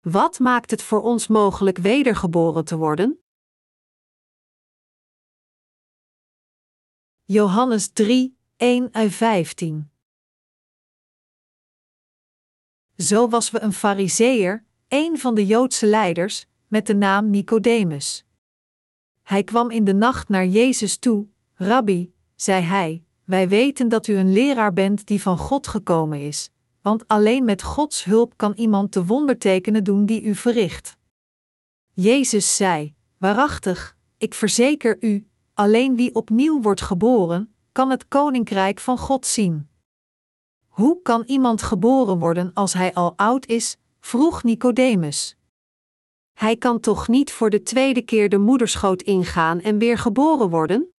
Wat maakt het voor ons mogelijk wedergeboren te worden? Johannes 3, 1 15 Zo was we een fariseer, een van de Joodse leiders, met de naam Nicodemus. Hij kwam in de nacht naar Jezus toe. Rabbi, zei hij, wij weten dat u een leraar bent die van God gekomen is, want alleen met Gods hulp kan iemand de wondertekenen doen die u verricht. Jezus zei: Waarachtig, ik verzeker u, alleen wie opnieuw wordt geboren, kan het koninkrijk van God zien. Hoe kan iemand geboren worden als hij al oud is? vroeg Nicodemus. Hij kan toch niet voor de tweede keer de moederschoot ingaan en weer geboren worden?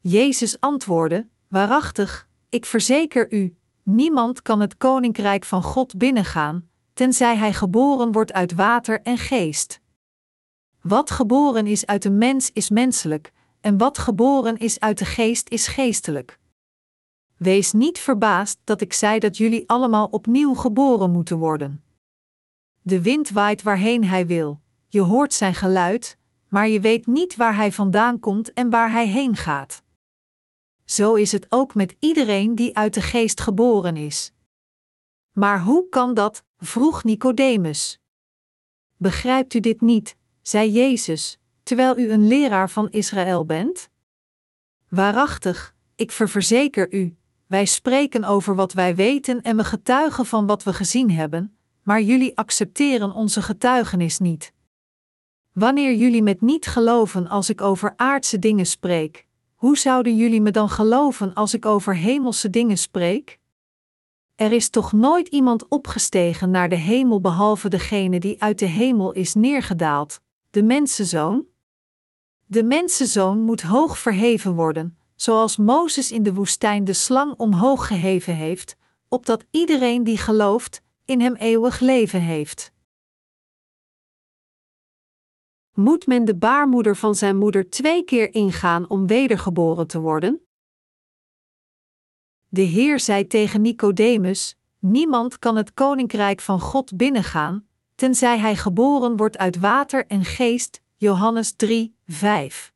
Jezus antwoordde: Waarachtig, ik verzeker u, niemand kan het koninkrijk van God binnengaan, tenzij hij geboren wordt uit water en geest. Wat geboren is uit een mens is menselijk, en wat geboren is uit de geest is geestelijk. Wees niet verbaasd dat ik zei dat jullie allemaal opnieuw geboren moeten worden. De wind waait waarheen hij wil, je hoort zijn geluid, maar je weet niet waar hij vandaan komt en waar hij heen gaat. Zo is het ook met iedereen die uit de geest geboren is. Maar hoe kan dat? vroeg Nicodemus. Begrijpt u dit niet, zei Jezus, terwijl u een leraar van Israël bent? Waarachtig, ik ververzeker u, wij spreken over wat wij weten en we getuigen van wat we gezien hebben, maar jullie accepteren onze getuigenis niet. Wanneer jullie met niet geloven als ik over aardse dingen spreek, hoe zouden jullie me dan geloven als ik over hemelse dingen spreek? Er is toch nooit iemand opgestegen naar de hemel behalve degene die uit de hemel is neergedaald, de mensenzoon? De mensenzoon moet hoog verheven worden, zoals Mozes in de woestijn de slang omhoog geheven heeft, opdat iedereen die gelooft, in hem eeuwig leven heeft. Moet men de baarmoeder van zijn moeder twee keer ingaan om wedergeboren te worden? De Heer zei tegen Nicodemus: Niemand kan het koninkrijk van God binnengaan, tenzij hij geboren wordt uit water en geest. Johannes 3, 5.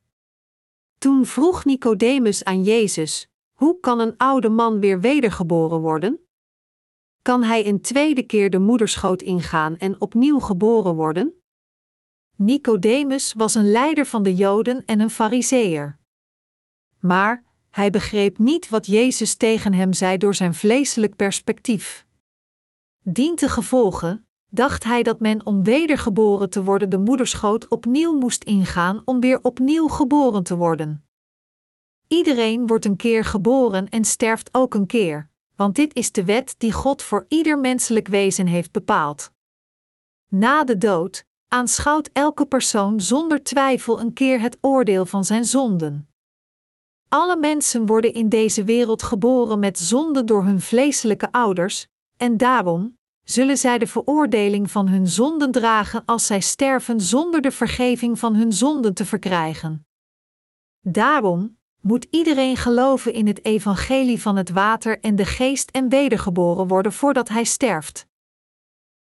Toen vroeg Nicodemus aan Jezus: Hoe kan een oude man weer wedergeboren worden? Kan hij een tweede keer de moederschoot ingaan en opnieuw geboren worden? Nicodemus was een leider van de Joden en een Fariseer. Maar hij begreep niet wat Jezus tegen hem zei door zijn vleeselijk perspectief. Dientengevolge dacht hij dat men om wedergeboren te worden de moederschoot opnieuw moest ingaan om weer opnieuw geboren te worden. Iedereen wordt een keer geboren en sterft ook een keer, want dit is de wet die God voor ieder menselijk wezen heeft bepaald. Na de dood aanschouwt elke persoon zonder twijfel een keer het oordeel van zijn zonden. Alle mensen worden in deze wereld geboren met zonde door hun vleeselijke ouders, en daarom zullen zij de veroordeling van hun zonden dragen als zij sterven zonder de vergeving van hun zonden te verkrijgen. Daarom moet iedereen geloven in het evangelie van het water en de geest en wedergeboren worden voordat hij sterft.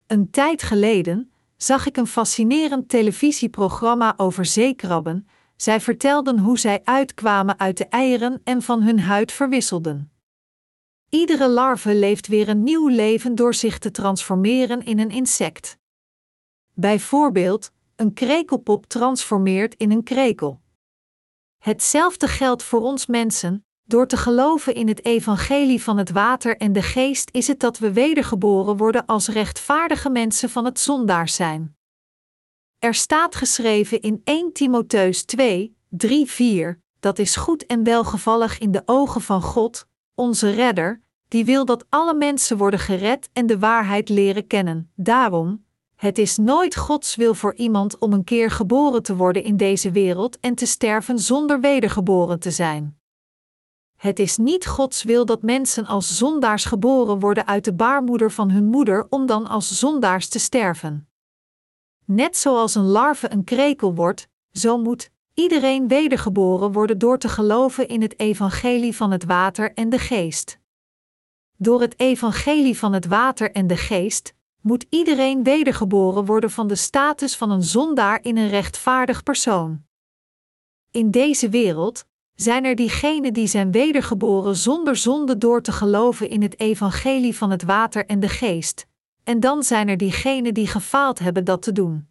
Een tijd geleden zag ik een fascinerend televisieprogramma over zeekrabben. Zij vertelden hoe zij uitkwamen uit de eieren en van hun huid verwisselden. Iedere larve leeft weer een nieuw leven door zich te transformeren in een insect. Bijvoorbeeld, een krekelpop transformeert in een krekel. Hetzelfde geldt voor ons mensen, door te geloven in het evangelie van het water en de geest is het dat we wedergeboren worden als rechtvaardige mensen van het zondaars zijn. Er staat geschreven in 1 Timotheus 2, 3, 4, dat is goed en welgevallig in de ogen van God, onze redder, die wil dat alle mensen worden gered en de waarheid leren kennen. Daarom, het is nooit Gods wil voor iemand om een keer geboren te worden in deze wereld en te sterven zonder wedergeboren te zijn. Het is niet Gods wil dat mensen als zondaars geboren worden uit de baarmoeder van hun moeder om dan als zondaars te sterven. Net zoals een larve een krekel wordt, zo moet iedereen wedergeboren worden door te geloven in het evangelie van het water en de geest. Door het evangelie van het water en de geest moet iedereen wedergeboren worden van de status van een zondaar in een rechtvaardig persoon. In deze wereld zijn er diegenen die zijn wedergeboren zonder zonde door te geloven in het evangelie van het water en de geest, en dan zijn er diegenen die gefaald hebben dat te doen.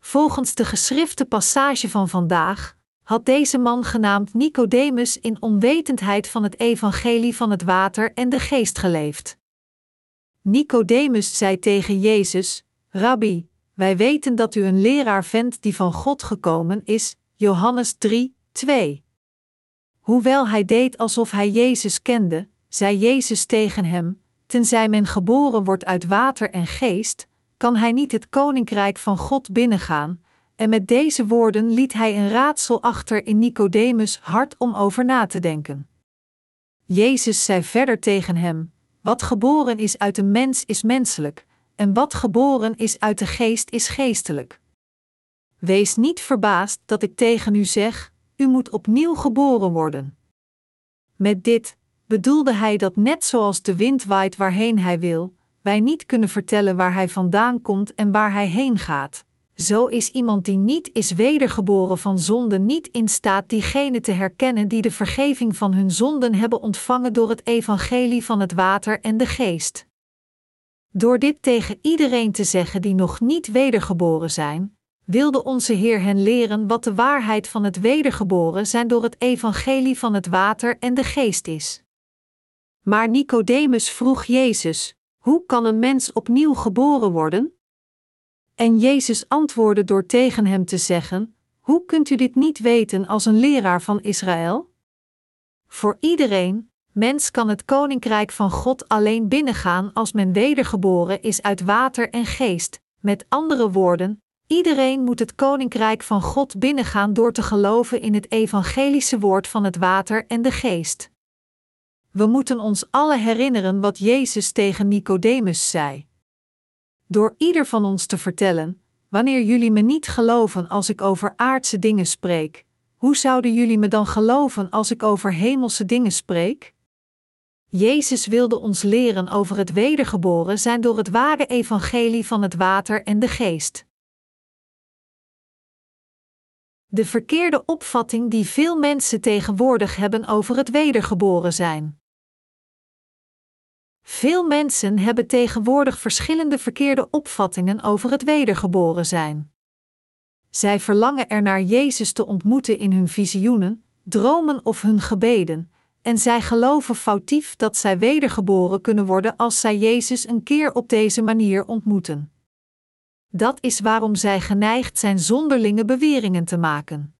Volgens de geschrifte passage van vandaag had deze man genaamd Nicodemus in onwetendheid van het evangelie van het water en de geest geleefd. Nicodemus zei tegen Jezus: Rabbi, wij weten dat u een leraar bent die van God gekomen is, Johannes 3, 2. Hoewel hij deed alsof hij Jezus kende, zei Jezus tegen hem: Tenzij men geboren wordt uit water en geest, kan hij niet het koninkrijk van God binnengaan. En met deze woorden liet hij een raadsel achter in Nicodemus hart om over na te denken. Jezus zei verder tegen hem: Wat geboren is uit een mens is menselijk, en wat geboren is uit de geest is geestelijk. Wees niet verbaasd dat ik tegen u zeg: U moet opnieuw geboren worden. Met dit bedoelde hij dat net zoals de wind waait waarheen hij wil, wij niet kunnen vertellen waar hij vandaan komt en waar hij heen gaat. Zo is iemand die niet is wedergeboren van zonde niet in staat diegene te herkennen die de vergeving van hun zonden hebben ontvangen door het evangelie van het water en de geest. Door dit tegen iedereen te zeggen die nog niet wedergeboren zijn, wilde onze Heer hen leren wat de waarheid van het wedergeboren zijn door het evangelie van het water en de geest is. Maar Nicodemus vroeg Jezus: Hoe kan een mens opnieuw geboren worden? En Jezus antwoordde door tegen hem te zeggen: Hoe kunt u dit niet weten als een leraar van Israël? Voor iedereen, mens kan het koninkrijk van God alleen binnengaan als men wedergeboren is uit water en geest. Met andere woorden, iedereen moet het koninkrijk van God binnengaan door te geloven in het evangelische woord van het water en de geest. We moeten ons alle herinneren wat Jezus tegen Nicodemus zei. Door ieder van ons te vertellen: Wanneer jullie me niet geloven als ik over aardse dingen spreek, hoe zouden jullie me dan geloven als ik over hemelse dingen spreek? Jezus wilde ons leren over het wedergeboren zijn door het ware evangelie van het water en de geest. De verkeerde opvatting die veel mensen tegenwoordig hebben over het wedergeboren zijn. Veel mensen hebben tegenwoordig verschillende verkeerde opvattingen over het wedergeboren zijn. Zij verlangen ernaar Jezus te ontmoeten in hun visioenen, dromen of hun gebeden, en zij geloven foutief dat zij wedergeboren kunnen worden als zij Jezus een keer op deze manier ontmoeten. Dat is waarom zij geneigd zijn zonderlinge beweringen te maken.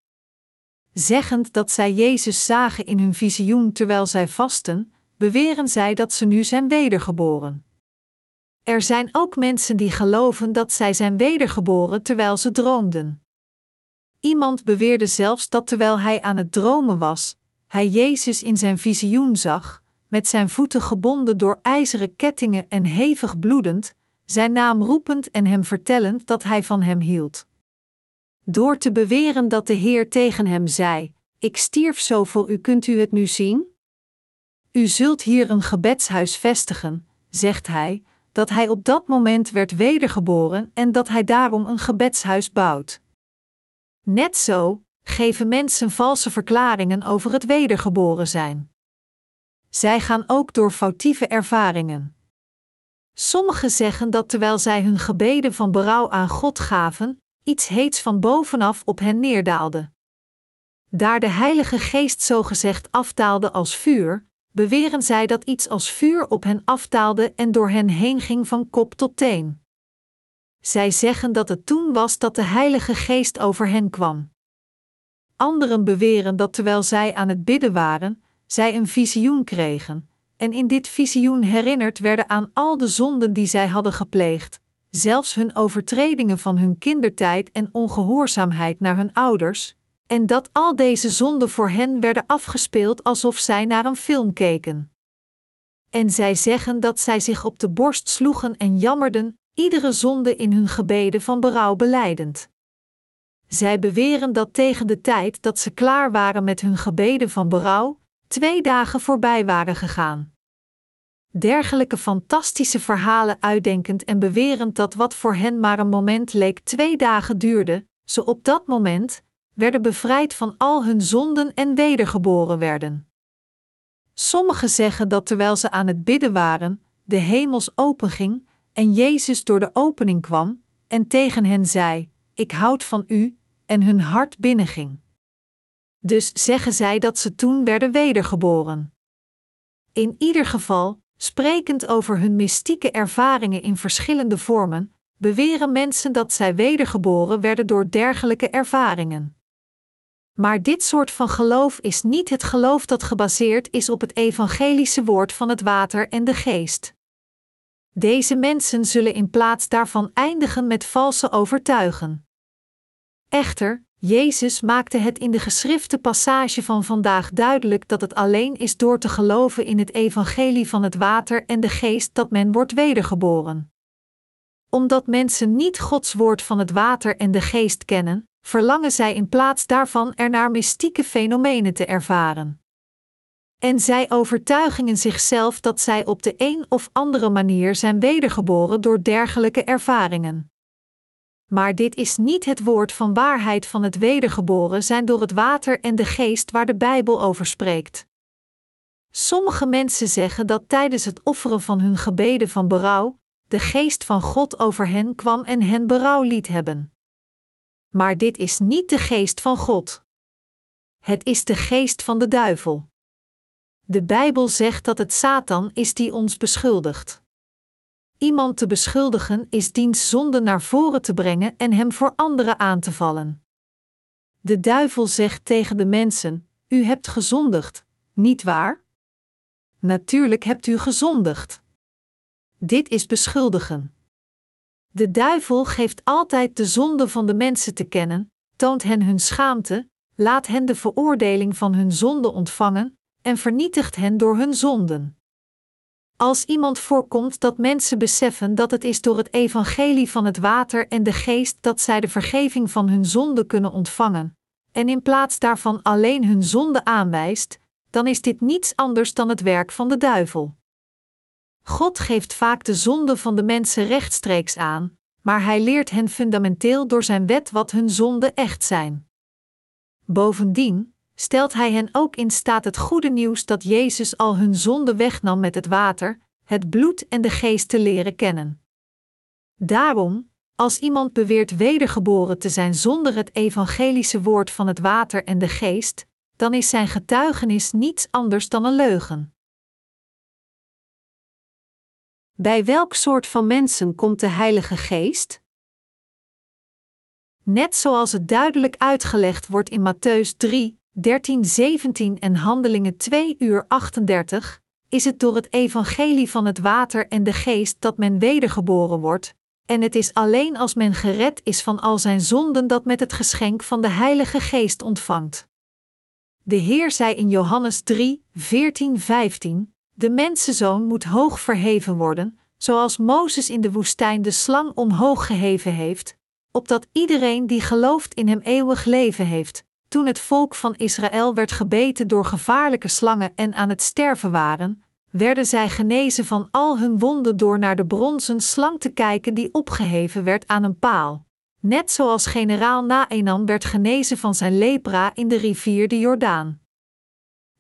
Zeggend dat zij Jezus zagen in hun visioen terwijl zij vasten, beweren zij dat ze nu zijn wedergeboren. Er zijn ook mensen die geloven dat zij zijn wedergeboren terwijl ze droomden. Iemand beweerde zelfs dat terwijl hij aan het dromen was, hij Jezus in zijn visioen zag, met zijn voeten gebonden door ijzeren kettingen en hevig bloedend, zijn naam roepend en hem vertellend dat hij van hem hield. Door te beweren dat de Heer tegen hem zei: Ik stierf zo voor u, kunt u het nu zien? U zult hier een gebedshuis vestigen, zegt hij, dat hij op dat moment werd wedergeboren en dat hij daarom een gebedshuis bouwt. Net zo geven mensen valse verklaringen over het wedergeboren zijn. Zij gaan ook door foutieve ervaringen. Sommigen zeggen dat terwijl zij hun gebeden van berouw aan God gaven, iets heets van bovenaf op hen neerdaalde. Daar de Heilige Geest zogezegd afdaalde als vuur, beweren zij dat iets als vuur op hen aftaalde en door hen heen ging van kop tot teen. Zij zeggen dat het toen was dat de Heilige Geest over hen kwam. Anderen beweren dat terwijl zij aan het bidden waren, zij een visioen kregen, en in dit visioen herinnerd werden aan al de zonden die zij hadden gepleegd, zelfs hun overtredingen van hun kindertijd en ongehoorzaamheid naar hun ouders, en dat al deze zonden voor hen werden afgespeeld alsof zij naar een film keken. En zij zeggen dat zij zich op de borst sloegen en jammerden, iedere zonde in hun gebeden van berouw beleidend. Zij beweren dat tegen de tijd dat ze klaar waren met hun gebeden van berouw, twee dagen voorbij waren gegaan. dergelijke fantastische verhalen uitdenkend en bewerend dat wat voor hen maar een moment leek twee dagen duurde, ze op dat moment werden bevrijd van al hun zonden en wedergeboren werden. Sommigen zeggen dat terwijl ze aan het bidden waren, de hemels openging en Jezus door de opening kwam en tegen hen zei: Ik houd van u, en hun hart binnenging. Dus zeggen zij dat ze toen werden wedergeboren. In ieder geval, sprekend over hun mystieke ervaringen in verschillende vormen, beweren mensen dat zij wedergeboren werden door dergelijke ervaringen. Maar dit soort van geloof is niet het geloof dat gebaseerd is op het evangelische woord van het water en de geest. Deze mensen zullen in plaats daarvan eindigen met valse overtuigen. Echter, Jezus maakte het in de geschrifte passage van vandaag duidelijk dat het alleen is door te geloven in het evangelie van het water en de geest dat men wordt wedergeboren. Omdat mensen niet Gods woord van het water en de geest kennen, verlangen zij in plaats daarvan ernaar mystieke fenomenen te ervaren. En zij overtuigen zichzelf dat zij op de een of andere manier zijn wedergeboren door dergelijke ervaringen. Maar dit is niet het woord van waarheid van het wedergeboren zijn door het water en de geest waar de Bijbel over spreekt. Sommige mensen zeggen dat tijdens het offeren van hun gebeden van berouw, de geest van God over hen kwam en hen berouw liet hebben. Maar dit is niet de geest van God. Het is de geest van de duivel. De Bijbel zegt dat het Satan is die ons beschuldigt. Iemand te beschuldigen is diens zonde naar voren te brengen en hem voor anderen aan te vallen. De duivel zegt tegen de mensen: U hebt gezondigd, niet waar? Natuurlijk hebt u gezondigd. Dit is beschuldigen. De duivel geeft altijd de zonde van de mensen te kennen, toont hen hun schaamte, laat hen de veroordeling van hun zonde ontvangen en vernietigt hen door hun zonden. Als iemand voorkomt dat mensen beseffen dat het is door het evangelie van het water en de geest dat zij de vergeving van hun zonde kunnen ontvangen, en in plaats daarvan alleen hun zonde aanwijst, dan is dit niets anders dan het werk van de duivel. God geeft vaak de zonde van de mensen rechtstreeks aan, maar hij leert hen fundamenteel door zijn wet wat hun zonden echt zijn. Bovendien, stelt hij hen ook in staat het goede nieuws dat Jezus al hun zonde wegnam met het water, het bloed en de geest te leren kennen. Daarom, als iemand beweert wedergeboren te zijn zonder het evangelische woord van het water en de geest, dan is zijn getuigenis niets anders dan een leugen. Bij welk soort van mensen komt de Heilige Geest? Net zoals het duidelijk uitgelegd wordt in Matthäus 3, 13, 17 en Handelingen 2 uur 38, is het door het evangelie van het water en de geest dat men wedergeboren wordt, en het is alleen als men gered is van al zijn zonden dat met het geschenk van de Heilige Geest ontvangt. De Heer zei in Johannes 3, 14, 15: De mensenzoon moet hoog verheven worden, zoals Mozes in de woestijn de slang omhoog geheven heeft, opdat iedereen die gelooft in hem eeuwig leven heeft toen het volk van Israël werd gebeten door gevaarlijke slangen en aan het sterven waren, werden zij genezen van al hun wonden door naar de bronzen slang te kijken die opgeheven werd aan een paal. Net zoals generaal Naenam werd genezen van zijn lepra in de rivier de Jordaan.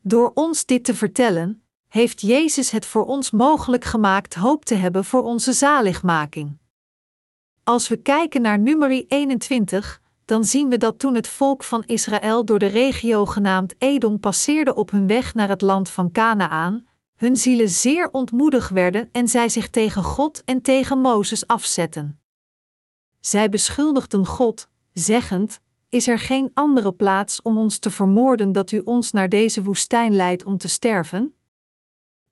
Door ons dit te vertellen, heeft Jezus het voor ons mogelijk gemaakt hoop te hebben voor onze zaligmaking. Als we kijken naar nummer 21, dan zien we dat toen het volk van Israël door de regio genaamd Edom passeerde op hun weg naar het land van Canaan, hun zielen zeer ontmoedig werden en zij zich tegen God en tegen Mozes afzetten. Zij beschuldigden God, zeggend: Is er geen andere plaats om ons te vermoorden dat u ons naar deze woestijn leidt om te sterven?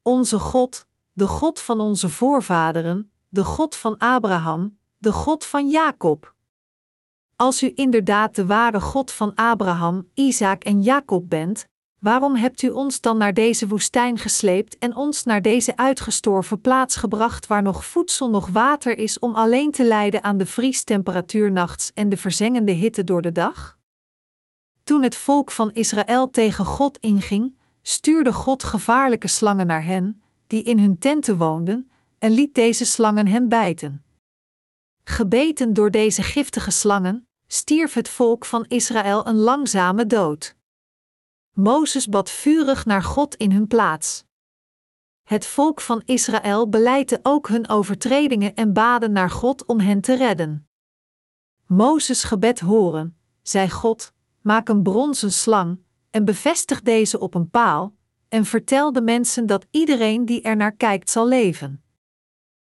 Onze God, de God van onze voorvaderen, de God van Abraham, de God van Jacob. Als u inderdaad de ware God van Abraham, Isaac en Jacob bent, waarom hebt u ons dan naar deze woestijn gesleept en ons naar deze uitgestorven plaats gebracht waar nog voedsel nog water is om alleen te lijden aan de vriestemperatuur nachts en de verzengende hitte door de dag? Toen het volk van Israël tegen God inging, stuurde God gevaarlijke slangen naar hen, die in hun tenten woonden, en liet deze slangen hen bijten. Gebeten door deze giftige slangen, stierf het volk van Israël een langzame dood. Mozes bad vurig naar God in hun plaats. Het volk van Israël beleidde ook hun overtredingen en baden naar God om hen te redden. Mozes gebed horen, zei God: Maak een bronzen slang en bevestig deze op een paal, en vertel de mensen dat iedereen die er naar kijkt zal leven.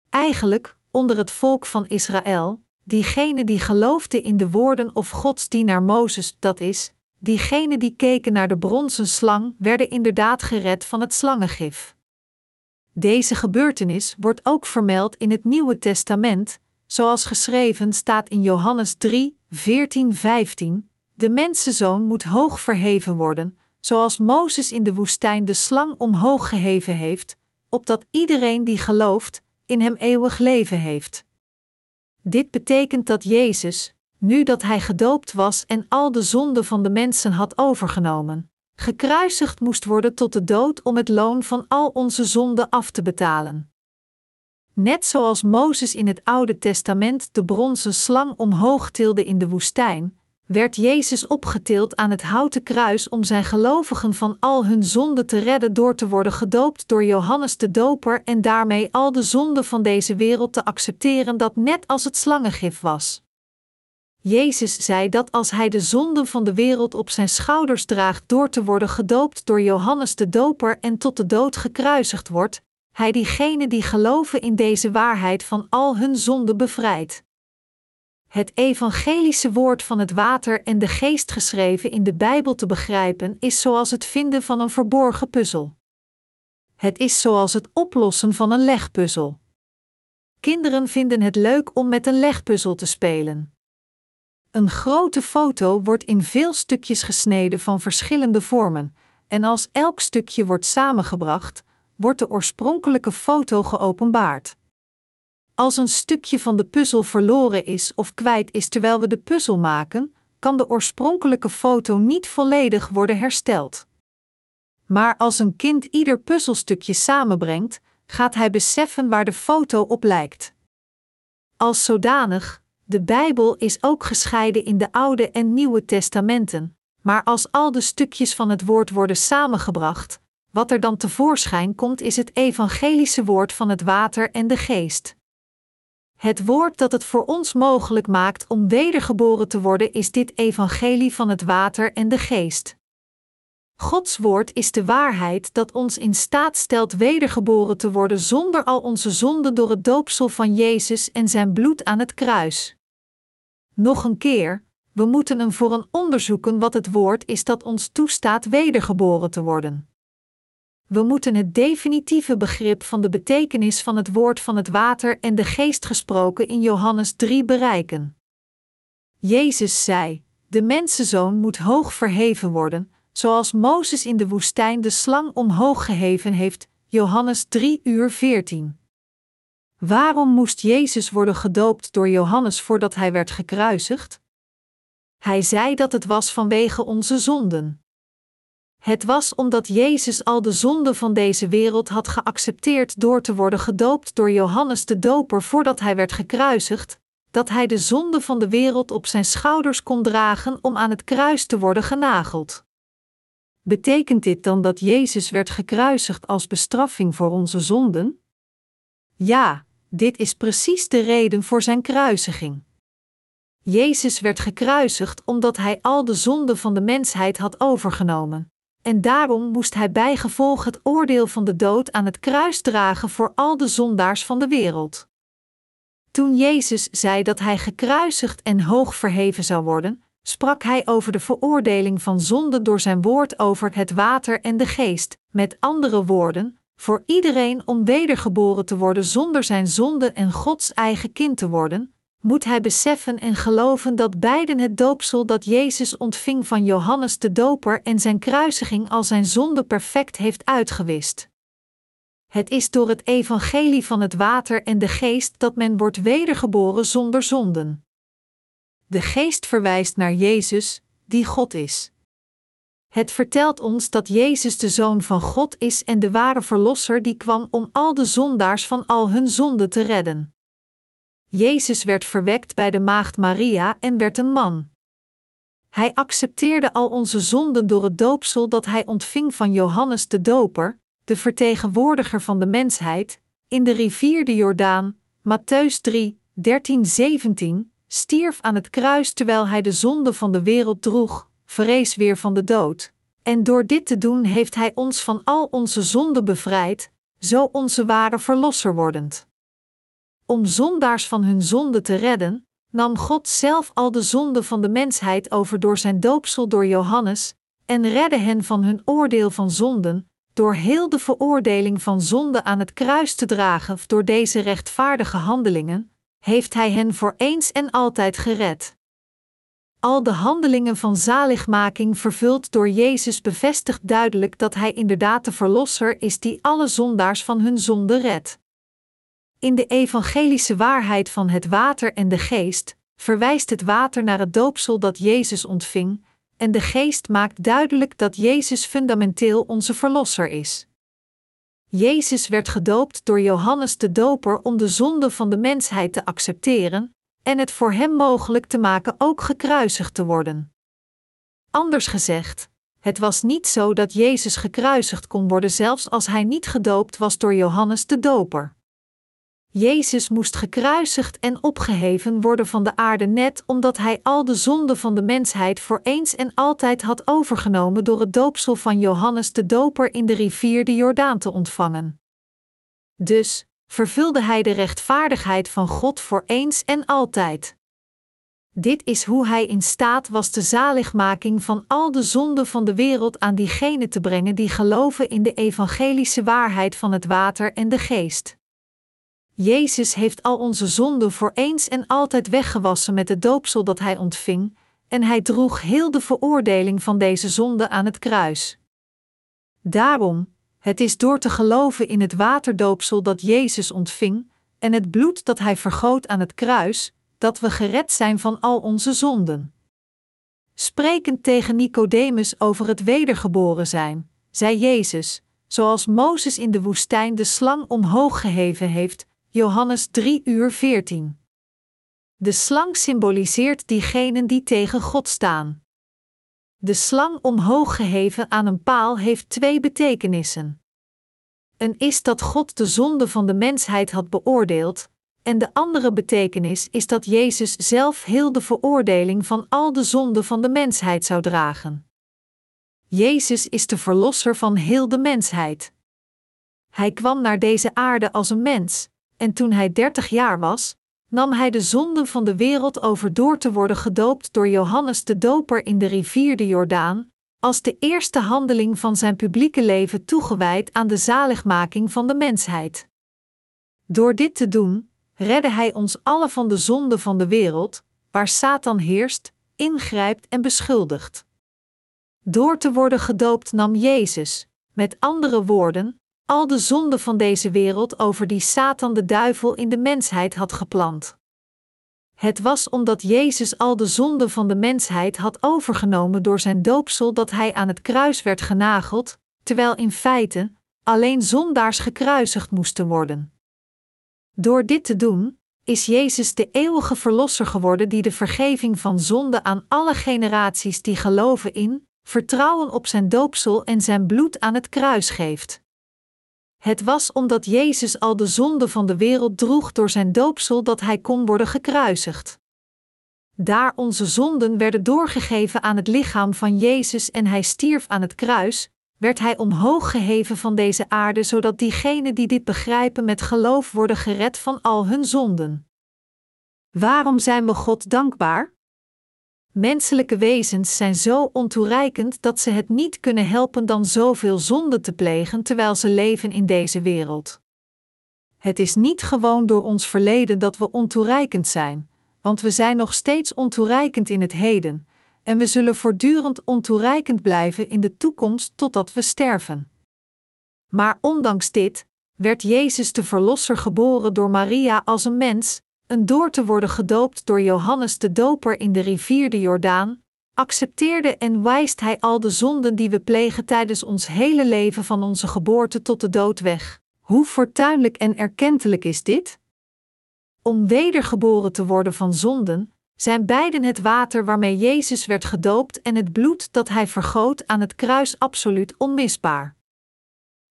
Eigenlijk, onder het volk van Israël, diegenen die geloofden in de woorden of Gods naar Mozes, dat is, diegenen die keken naar de bronzen slang, werden inderdaad gered van het slangengif. Deze gebeurtenis wordt ook vermeld in het Nieuwe Testament, zoals geschreven staat in Johannes 3, 14, 15. De mensenzoon moet hoog verheven worden, zoals Mozes in de woestijn de slang omhoog geheven heeft, opdat iedereen die gelooft, in hem eeuwig leven heeft. Dit betekent dat Jezus, nu dat hij gedoopt was en al de zonden van de mensen had overgenomen, gekruisigd moest worden tot de dood om het loon van al onze zonden af te betalen. Net zoals Mozes in het Oude Testament de bronzen slang omhoog tilde in de woestijn, werd Jezus opgetild aan het houten kruis om zijn gelovigen van al hun zonden te redden door te worden gedoopt door Johannes de Doper en daarmee al de zonden van deze wereld te accepteren dat net als het slangengif was. Jezus zei dat als hij de zonden van de wereld op zijn schouders draagt door te worden gedoopt door Johannes de Doper en tot de dood gekruisigd wordt, hij diegenen die geloven in deze waarheid van al hun zonden bevrijdt. Het evangelische woord van het water en de geest geschreven in de Bijbel te begrijpen is zoals het vinden van een verborgen puzzel. Het is zoals het oplossen van een legpuzzel. Kinderen vinden het leuk om met een legpuzzel te spelen. Een grote foto wordt in veel stukjes gesneden van verschillende vormen, en als elk stukje wordt samengebracht, wordt de oorspronkelijke foto geopenbaard. Als een stukje van de puzzel verloren is of kwijt is terwijl we de puzzel maken, kan de oorspronkelijke foto niet volledig worden hersteld. Maar als een kind ieder puzzelstukje samenbrengt, gaat hij beseffen waar de foto op lijkt. Als zodanig, de Bijbel is ook gescheiden in de Oude en Nieuwe Testamenten, maar als al de stukjes van het woord worden samengebracht, wat er dan tevoorschijn komt is het evangelische woord van het water en de geest. Het woord dat het voor ons mogelijk maakt om wedergeboren te worden is dit evangelie van het water en de geest. Gods woord is de waarheid dat ons in staat stelt wedergeboren te worden zonder al onze zonden door het doopsel van Jezus en zijn bloed aan het kruis. Nog een keer, we moeten een voor een onderzoeken wat het woord is dat ons toestaat wedergeboren te worden. We moeten het definitieve begrip van de betekenis van het woord van het water en de geest gesproken in Johannes 3 bereiken. Jezus zei: De mensenzoon moet hoog verheven worden, zoals Mozes in de woestijn de slang omhoog geheven heeft. Johannes 3 uur 14. Waarom moest Jezus worden gedoopt door Johannes voordat hij werd gekruisigd? Hij zei dat het was vanwege onze zonden. Het was omdat Jezus al de zonden van deze wereld had geaccepteerd door te worden gedoopt door Johannes de Doper voordat hij werd gekruisigd, dat hij de zonde van de wereld op zijn schouders kon dragen om aan het kruis te worden genageld. Betekent dit dan dat Jezus werd gekruisigd als bestraffing voor onze zonden? Ja, dit is precies de reden voor zijn kruisiging. Jezus werd gekruisigd omdat hij al de zonden van de mensheid had overgenomen en daarom moest hij bijgevolg het oordeel van de dood aan het kruis dragen voor al de zondaars van de wereld. Toen Jezus zei dat hij gekruisigd en hoog verheven zou worden, sprak hij over de veroordeling van zonde door zijn woord over het water en de geest, met andere woorden, voor iedereen om wedergeboren te worden zonder zijn zonde en Gods eigen kind te worden, moet hij beseffen en geloven dat beiden het doopsel dat Jezus ontving van Johannes de Doper en zijn kruisiging al zijn zonde perfect heeft uitgewist. Het is door het evangelie van het water en de geest dat men wordt wedergeboren zonder zonden. De geest verwijst naar Jezus, die God is. Het vertelt ons dat Jezus de Zoon van God is en de ware Verlosser die kwam om al de zondaars van al hun zonden te redden. Jezus werd verwekt bij de maagd Maria en werd een man. Hij accepteerde al onze zonden door het doopsel dat hij ontving van Johannes de Doper, de vertegenwoordiger van de mensheid, in de rivier de Jordaan, Matthäus 3, 13-17, stierf aan het kruis terwijl hij de zonde van de wereld droeg, vrees weer van de dood. En door dit te doen heeft hij ons van al onze zonden bevrijd, zo onze ware verlosser wordend. Om zondaars van hun zonde te redden, nam God zelf al de zonden van de mensheid over door zijn doopsel door Johannes, en redde hen van hun oordeel van zonden, door heel de veroordeling van zonde aan het kruis te dragen door deze rechtvaardige handelingen, heeft Hij hen voor eens en altijd gered. Al de handelingen van zaligmaking vervuld door Jezus bevestigt duidelijk dat Hij inderdaad de Verlosser is die alle zondaars van hun zonde redt. In de evangelische waarheid van het water en de geest verwijst het water naar het doopsel dat Jezus ontving, en de geest maakt duidelijk dat Jezus fundamenteel onze Verlosser is. Jezus werd gedoopt door Johannes de Doper om de zonde van de mensheid te accepteren en het voor hem mogelijk te maken ook gekruisigd te worden. Anders gezegd, het was niet zo dat Jezus gekruisigd kon worden zelfs als hij niet gedoopt was door Johannes de Doper. Jezus moest gekruisigd en opgeheven worden van de aarde net omdat hij al de zonden van de mensheid voor eens en altijd had overgenomen door het doopsel van Johannes de Doper in de rivier de Jordaan te ontvangen. Dus vervulde hij de rechtvaardigheid van God voor eens en altijd. Dit is hoe hij in staat was de zaligmaking van al de zonden van de wereld aan diegenen te brengen die geloven in de evangelische waarheid van het water en de geest. Jezus heeft al onze zonden voor eens en altijd weggewassen met het doopsel dat hij ontving, en hij droeg heel de veroordeling van deze zonde aan het kruis. Daarom, het is door te geloven in het waterdoopsel dat Jezus ontving en het bloed dat hij vergoot aan het kruis, dat we gered zijn van al onze zonden. Sprekend tegen Nicodemus over het wedergeboren zijn, zei Jezus, zoals Mozes in de woestijn de slang omhoog geheven heeft, Johannes 3 uur 14. De slang symboliseert diegenen die tegen God staan. De slang omhoog geheven aan een paal heeft twee betekenissen. Een is dat God de zonde van de mensheid had beoordeeld, en de andere betekenis is dat Jezus zelf heel de veroordeling van al de zonden van de mensheid zou dragen. Jezus is de verlosser van heel de mensheid. Hij kwam naar deze aarde als een mens, en toen hij dertig jaar was, nam hij de zonden van de wereld over door te worden gedoopt door Johannes de Doper in de rivier de Jordaan, als de eerste handeling van zijn publieke leven toegewijd aan de zaligmaking van de mensheid. Door dit te doen, redde hij ons alle van de zonden van de wereld, waar Satan heerst, ingrijpt en beschuldigt. Door te worden gedoopt nam Jezus, met andere woorden, al de zonden van deze wereld over die Satan de duivel in de mensheid had geplant. Het was omdat Jezus al de zonden van de mensheid had overgenomen door zijn doopsel dat hij aan het kruis werd genageld, terwijl in feite alleen zondaars gekruisigd moesten worden. Door dit te doen, is Jezus de eeuwige verlosser geworden die de vergeving van zonde aan alle generaties die geloven in, vertrouwen op zijn doopsel en zijn bloed aan het kruis geeft. Het was omdat Jezus al de zonde van de wereld droeg door zijn doopsel dat hij kon worden gekruisigd. Daar onze zonden werden doorgegeven aan het lichaam van Jezus en hij stierf aan het kruis, werd hij omhoog geheven van deze aarde, zodat diegenen die dit begrijpen met geloof worden gered van al hun zonden. Waarom zijn we God dankbaar? Menselijke wezens zijn zo ontoereikend dat ze het niet kunnen helpen dan zoveel zonde te plegen terwijl ze leven in deze wereld. Het is niet gewoon door ons verleden dat we ontoereikend zijn, want we zijn nog steeds ontoereikend in het heden, en we zullen voortdurend ontoereikend blijven in de toekomst totdat we sterven. Maar ondanks dit werd Jezus de Verlosser geboren door Maria als een mens, een door te worden gedoopt door Johannes de Doper in de rivier de Jordaan, accepteerde en wijst Hij al de zonden die we plegen tijdens ons hele leven van onze geboorte tot de dood weg. Hoe fortuinlijk en erkentelijk is dit? Om wedergeboren te worden van zonden, zijn beiden het water waarmee Jezus werd gedoopt en het bloed dat Hij vergoot aan het kruis absoluut onmisbaar.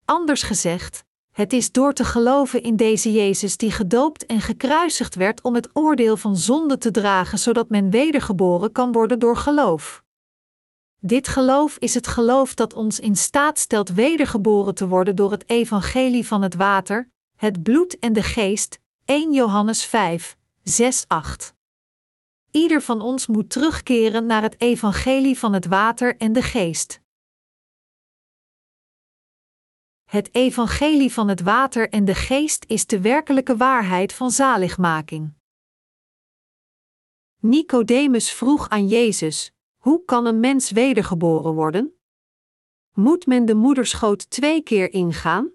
Anders gezegd, het is door te geloven in deze Jezus die gedoopt en gekruisigd werd om het oordeel van zonde te dragen, zodat men wedergeboren kan worden door geloof. Dit geloof is het geloof dat ons in staat stelt wedergeboren te worden door het evangelie van het water, het bloed en de geest. 1 Johannes 5, 6, 8. Ieder van ons moet terugkeren naar het evangelie van het water en de geest. Het evangelie van het water en de geest is de werkelijke waarheid van zaligmaking. Nicodemus vroeg aan Jezus: Hoe kan een mens wedergeboren worden? Moet men de moederschoot twee keer ingaan?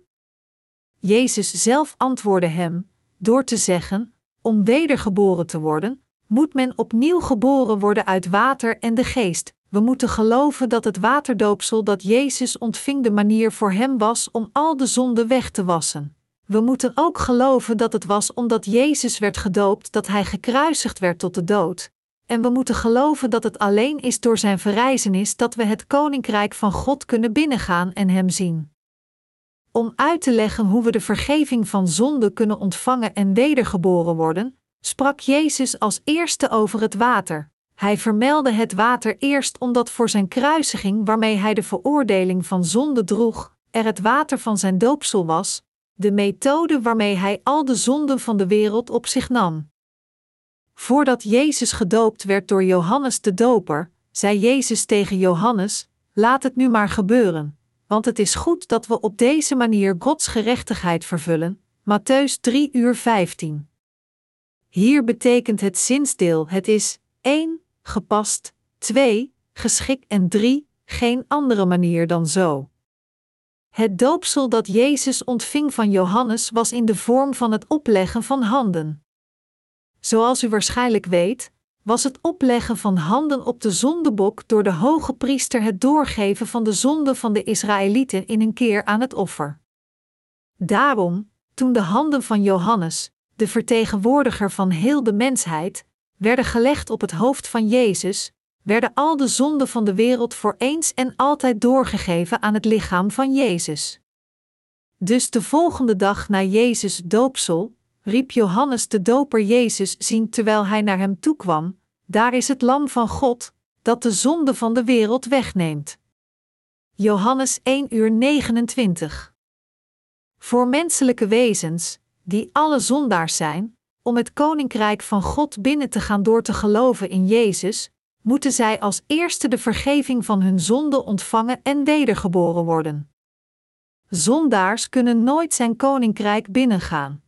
Jezus zelf antwoordde hem door te zeggen: Om wedergeboren te worden, moet men opnieuw geboren worden uit water en de geest, we moeten geloven dat het waterdoopsel dat Jezus ontving de manier voor hem was om al de zonden weg te wassen. We moeten ook geloven dat het was omdat Jezus werd gedoopt dat hij gekruisigd werd tot de dood. En we moeten geloven dat het alleen is door zijn verrijzenis dat we het koninkrijk van God kunnen binnengaan en hem zien. Om uit te leggen hoe we de vergeving van zonde kunnen ontvangen en wedergeboren worden, sprak Jezus als eerste over het water. Hij vermeldde het water eerst omdat voor zijn kruisiging, waarmee hij de veroordeling van zonde droeg, er het water van zijn doopsel was, de methode waarmee hij al de zonden van de wereld op zich nam. Voordat Jezus gedoopt werd door Johannes de Doper, zei Jezus tegen Johannes: Laat het nu maar gebeuren, want het is goed dat we op deze manier Gods gerechtigheid vervullen. Matthäus 3 uur 15. Hier betekent het zinsdeel: het is 1 gepast, 2, geschikt en 3, geen andere manier dan zo. Het doopsel dat Jezus ontving van Johannes was in de vorm van het opleggen van handen. Zoals u waarschijnlijk weet, was het opleggen van handen op de zondebok door de hoge priester het doorgeven van de zonde van de Israëlieten in een keer aan het offer. Daarom, toen de handen van Johannes, de vertegenwoordiger van heel de mensheid, werden gelegd op het hoofd van Jezus, werden al de zonden van de wereld voor eens en altijd doorgegeven aan het lichaam van Jezus. Dus de volgende dag na Jezus' doopsel, riep Johannes de Doper Jezus zien terwijl hij naar hem toekwam: Daar is het Lam van God, dat de zonde van de wereld wegneemt. Johannes 1 uur 29. Voor menselijke wezens, die alle zondaars zijn, om het koninkrijk van God binnen te gaan door te geloven in Jezus, moeten zij als eerste de vergeving van hun zonde ontvangen en wedergeboren worden. Zondaars kunnen nooit zijn koninkrijk binnengaan.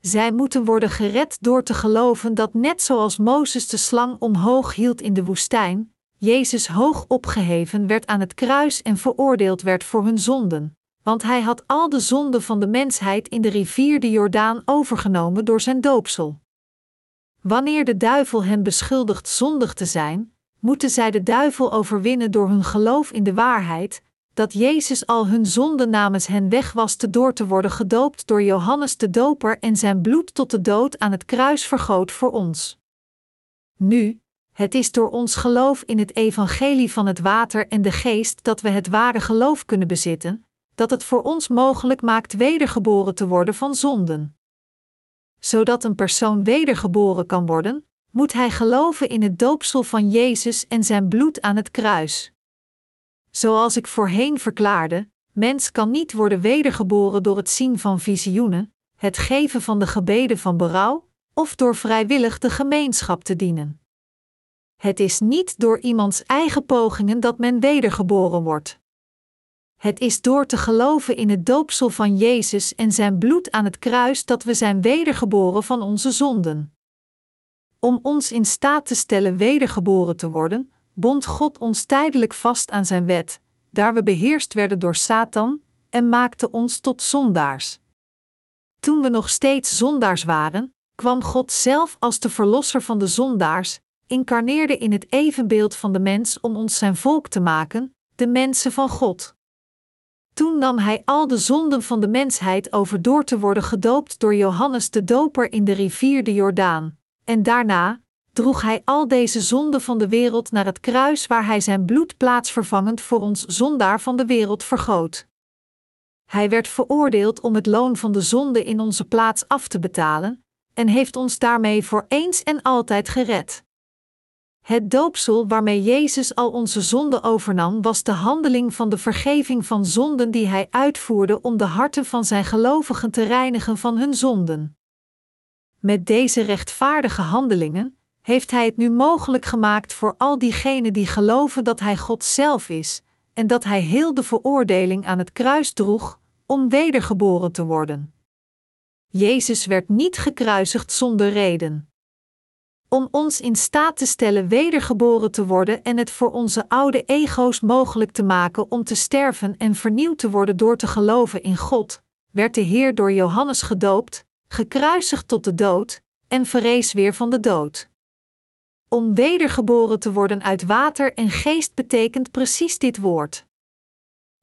Zij moeten worden gered door te geloven dat net zoals Mozes de slang omhoog hield in de woestijn, Jezus hoog opgeheven werd aan het kruis en veroordeeld werd voor hun zonden want hij had al de zonden van de mensheid in de rivier de Jordaan overgenomen door zijn doopsel. Wanneer de duivel hen beschuldigt zondig te zijn, moeten zij de duivel overwinnen door hun geloof in de waarheid, dat Jezus al hun zonden namens hen wegwaste door te worden gedoopt door Johannes de Doper en zijn bloed tot de dood aan het kruis vergoot voor ons. Nu, het is door ons geloof in het evangelie van het water en de geest dat we het ware geloof kunnen bezitten, dat het voor ons mogelijk maakt wedergeboren te worden van zonden. Zodat een persoon wedergeboren kan worden, moet hij geloven in het doopsel van Jezus en zijn bloed aan het kruis. Zoals ik voorheen verklaarde, mens kan niet worden wedergeboren door het zien van visioenen, het geven van de gebeden van berouw, of door vrijwillig de gemeenschap te dienen. Het is niet door iemands eigen pogingen dat men wedergeboren wordt. Het is door te geloven in het doopsel van Jezus en zijn bloed aan het kruis dat we zijn wedergeboren van onze zonden. Om ons in staat te stellen wedergeboren te worden, bond God ons tijdelijk vast aan zijn wet, daar we beheerst werden door Satan, en maakte ons tot zondaars. Toen we nog steeds zondaars waren, kwam God zelf als de verlosser van de zondaars, incarneerde in het evenbeeld van de mens om ons zijn volk te maken, de mensen van God. Toen nam hij al de zonden van de mensheid over door te worden gedoopt door Johannes de Doper in de rivier de Jordaan, en daarna droeg hij al deze zonden van de wereld naar het kruis waar hij zijn bloed plaatsvervangend voor ons zondaar van de wereld vergoot. Hij werd veroordeeld om het loon van de zonde in onze plaats af te betalen, en heeft ons daarmee voor eens en altijd gered. Het doopsel waarmee Jezus al onze zonden overnam, was de handeling van de vergeving van zonden die hij uitvoerde om de harten van zijn gelovigen te reinigen van hun zonden. Met deze rechtvaardige handelingen heeft hij het nu mogelijk gemaakt voor al diegenen die geloven dat hij God zelf is en dat hij heel de veroordeling aan het kruis droeg om wedergeboren te worden. Jezus werd niet gekruisigd zonder reden. Om ons in staat te stellen wedergeboren te worden en het voor onze oude ego's mogelijk te maken om te sterven en vernieuwd te worden door te geloven in God, werd de Heer door Johannes gedoopt, gekruisigd tot de dood en verrees weer van de dood. Om wedergeboren te worden uit water en geest betekent precies dit woord.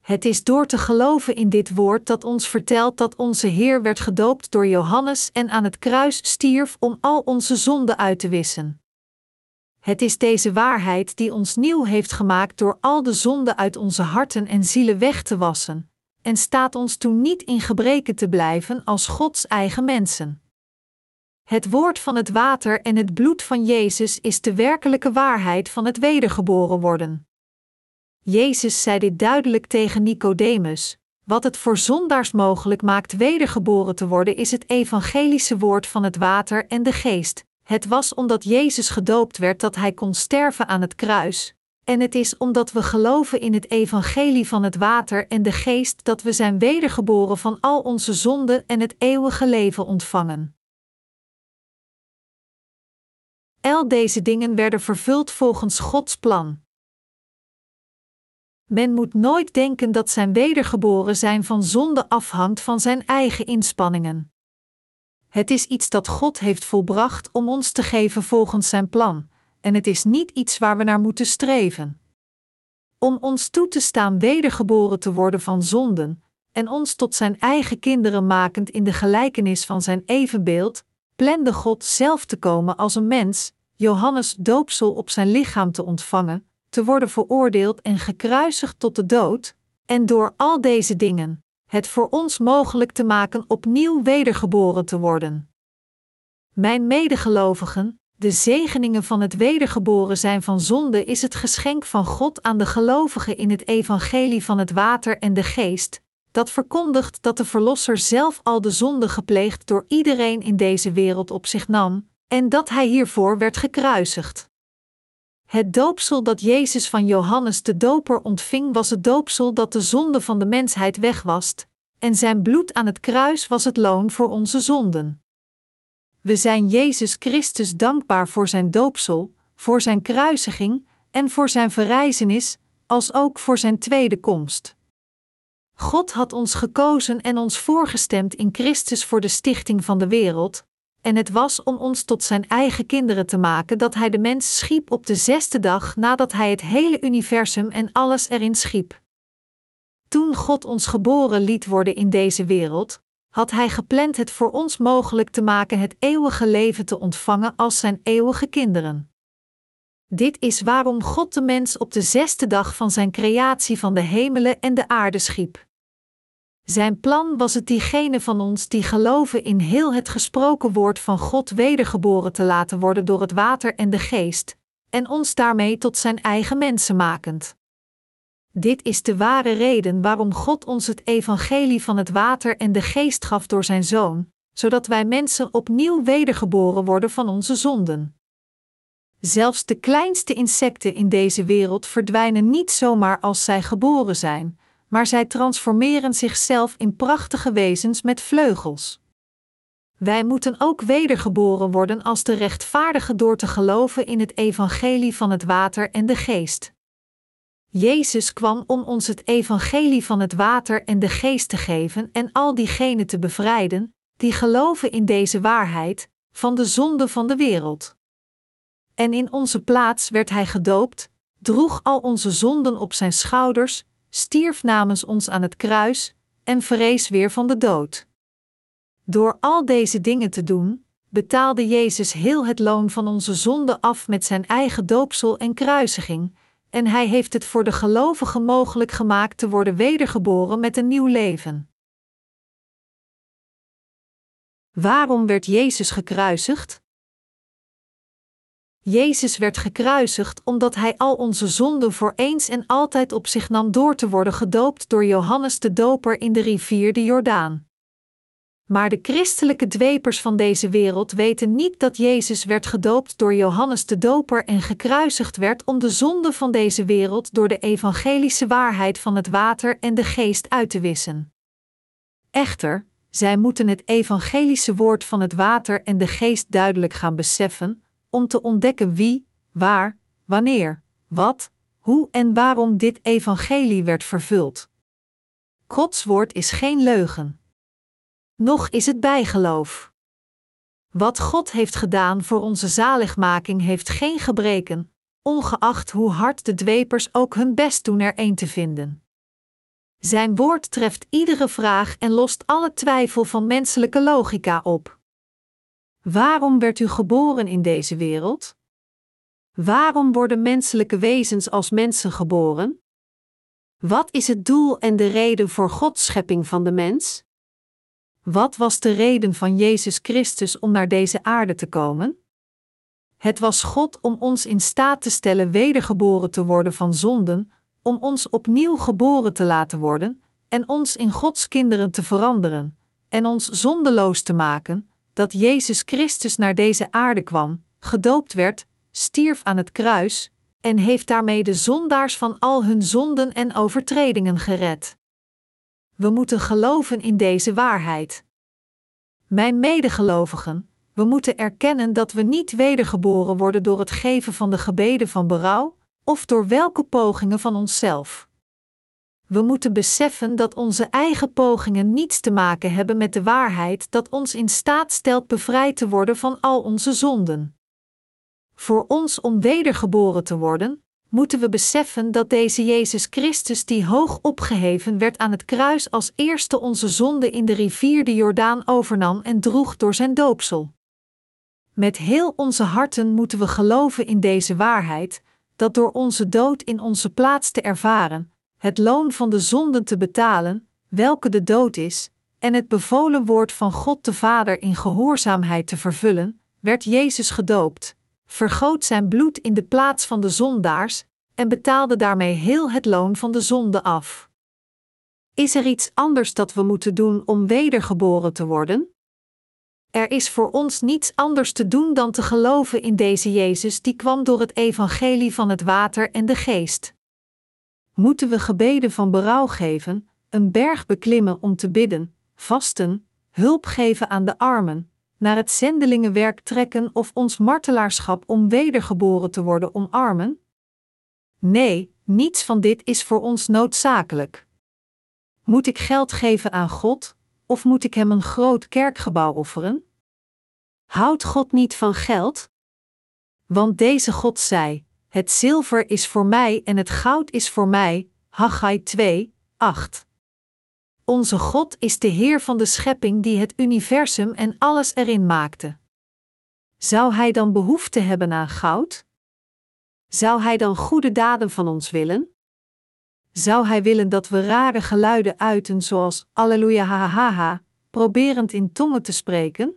Het is door te geloven in dit woord dat ons vertelt dat onze Heer werd gedoopt door Johannes en aan het kruis stierf om al onze zonden uit te wissen. Het is deze waarheid die ons nieuw heeft gemaakt door al de zonden uit onze harten en zielen weg te wassen, en staat ons toen niet in gebreken te blijven als Gods eigen mensen. Het woord van het water en het bloed van Jezus is de werkelijke waarheid van het wedergeboren worden. Jezus zei dit duidelijk tegen Nicodemus: Wat het voor zondaars mogelijk maakt wedergeboren te worden, is het evangelische woord van het water en de geest. Het was omdat Jezus gedoopt werd dat hij kon sterven aan het kruis. En het is omdat we geloven in het evangelie van het water en de geest dat we zijn wedergeboren van al onze zonden en het eeuwige leven ontvangen. Al deze dingen werden vervuld volgens Gods plan. Men moet nooit denken dat zijn wedergeboren zijn van zonde afhangt van zijn eigen inspanningen. Het is iets dat God heeft volbracht om ons te geven volgens zijn plan, en het is niet iets waar we naar moeten streven. Om ons toe te staan wedergeboren te worden van zonden, en ons tot zijn eigen kinderen makend in de gelijkenis van zijn evenbeeld, plande God zelf te komen als een mens, Johannes doopsel op zijn lichaam te ontvangen, te worden veroordeeld en gekruisigd tot de dood, en door al deze dingen het voor ons mogelijk te maken opnieuw wedergeboren te worden. Mijn medegelovigen, de zegeningen van het wedergeboren zijn van zonde is het geschenk van God aan de gelovigen in het evangelie van het water en de geest, dat verkondigt dat de Verlosser zelf al de zonde gepleegd door iedereen in deze wereld op zich nam, en dat hij hiervoor werd gekruisigd. Het doopsel dat Jezus van Johannes de Doper ontving was het doopsel dat de zonde van de mensheid wegwast, en zijn bloed aan het kruis was het loon voor onze zonden. We zijn Jezus Christus dankbaar voor zijn doopsel, voor zijn kruisiging en voor zijn verrijzenis, als ook voor zijn tweede komst. God had ons gekozen en ons voorgestemd in Christus voor de stichting van de wereld, en het was om ons tot zijn eigen kinderen te maken dat hij de mens schiep op de zesde dag nadat hij het hele universum en alles erin schiep. Toen God ons geboren liet worden in deze wereld, had hij gepland het voor ons mogelijk te maken het eeuwige leven te ontvangen als zijn eeuwige kinderen. Dit is waarom God de mens op de zesde dag van zijn creatie van de hemelen en de aarde schiep. Zijn plan was het diegenen van ons die geloven in heel het gesproken woord van God wedergeboren te laten worden door het water en de geest, en ons daarmee tot zijn eigen mensen makend. Dit is de ware reden waarom God ons het evangelie van het water en de geest gaf door zijn zoon, zodat wij mensen opnieuw wedergeboren worden van onze zonden. Zelfs de kleinste insecten in deze wereld verdwijnen niet zomaar als zij geboren zijn, maar zij transformeren zichzelf in prachtige wezens met vleugels. Wij moeten ook wedergeboren worden als de rechtvaardige door te geloven in het evangelie van het water en de geest. Jezus kwam om ons het evangelie van het water en de geest te geven en al diegenen te bevrijden die geloven in deze waarheid van de zonde van de wereld. En in onze plaats werd hij gedoopt, droeg al onze zonden op zijn schouders, stierf namens ons aan het kruis en verrees weer van de dood. Door al deze dingen te doen, betaalde Jezus heel het loon van onze zonde af met zijn eigen doopsel en kruisiging, en hij heeft het voor de gelovigen mogelijk gemaakt te worden wedergeboren met een nieuw leven. Waarom werd Jezus gekruisigd? Jezus werd gekruisigd omdat hij al onze zonden voor eens en altijd op zich nam door te worden gedoopt door Johannes de Doper in de rivier de Jordaan. Maar de christelijke dwepers van deze wereld weten niet dat Jezus werd gedoopt door Johannes de Doper en gekruisigd werd om de zonde van deze wereld door de evangelische waarheid van het water en de geest uit te wissen. Echter, zij moeten het evangelische woord van het water en de geest duidelijk gaan beseffen, om te ontdekken wie, waar, wanneer, wat, hoe en waarom dit evangelie werd vervuld. Gods woord is geen leugen. Nog is het bijgeloof. Wat God heeft gedaan voor onze zaligmaking heeft geen gebreken, ongeacht hoe hard de dwepers ook hun best doen er een te vinden. Zijn woord treft iedere vraag en lost alle twijfel van menselijke logica op. Waarom werd u geboren in deze wereld? Waarom worden menselijke wezens als mensen geboren? Wat is het doel en de reden voor Gods schepping van de mens? Wat was de reden van Jezus Christus om naar deze aarde te komen? Het was God om ons in staat te stellen wedergeboren te worden van zonden, om ons opnieuw geboren te laten worden en ons in Gods kinderen te veranderen en ons zondeloos te maken, dat Jezus Christus naar deze aarde kwam, gedoopt werd, stierf aan het kruis en heeft daarmee de zondaars van al hun zonden en overtredingen gered. We moeten geloven in deze waarheid. Mijn medegelovigen, we moeten erkennen dat we niet wedergeboren worden door het geven van de gebeden van berouw, of door welke pogingen van onszelf. We moeten beseffen dat onze eigen pogingen niets te maken hebben met de waarheid dat ons in staat stelt bevrijd te worden van al onze zonden. Voor ons om wedergeboren te worden, moeten we beseffen dat deze Jezus Christus, die hoog opgeheven werd aan het kruis, als eerste onze zonde in de rivier de Jordaan overnam en droeg door zijn doopsel. Met heel onze harten moeten we geloven in deze waarheid, dat door onze dood in onze plaats te ervaren, het loon van de zonden te betalen, welke de dood is, en het bevolen woord van God de Vader in gehoorzaamheid te vervullen, werd Jezus gedoopt, vergoot zijn bloed in de plaats van de zondaars en betaalde daarmee heel het loon van de zonde af. Is er iets anders dat we moeten doen om wedergeboren te worden? Er is voor ons niets anders te doen dan te geloven in deze Jezus die kwam door het evangelie van het water en de geest. Moeten we gebeden van berouw geven, een berg beklimmen om te bidden, vasten, hulp geven aan de armen, naar het zendelingenwerk trekken of ons martelaarschap om wedergeboren te worden omarmen? Nee, niets van dit is voor ons noodzakelijk. Moet ik geld geven aan God, of moet ik hem een groot kerkgebouw offeren? Houdt God niet van geld? Want deze God zei: Het zilver is voor mij en het goud is voor mij. Haggai 2, 8. Onze God is de Heer van de schepping die het universum en alles erin maakte. Zou Hij dan behoefte hebben aan goud? Zou Hij dan goede daden van ons willen? Zou Hij willen dat we rare geluiden uiten zoals Alleluia ha ha ha, proberend in tongen te spreken?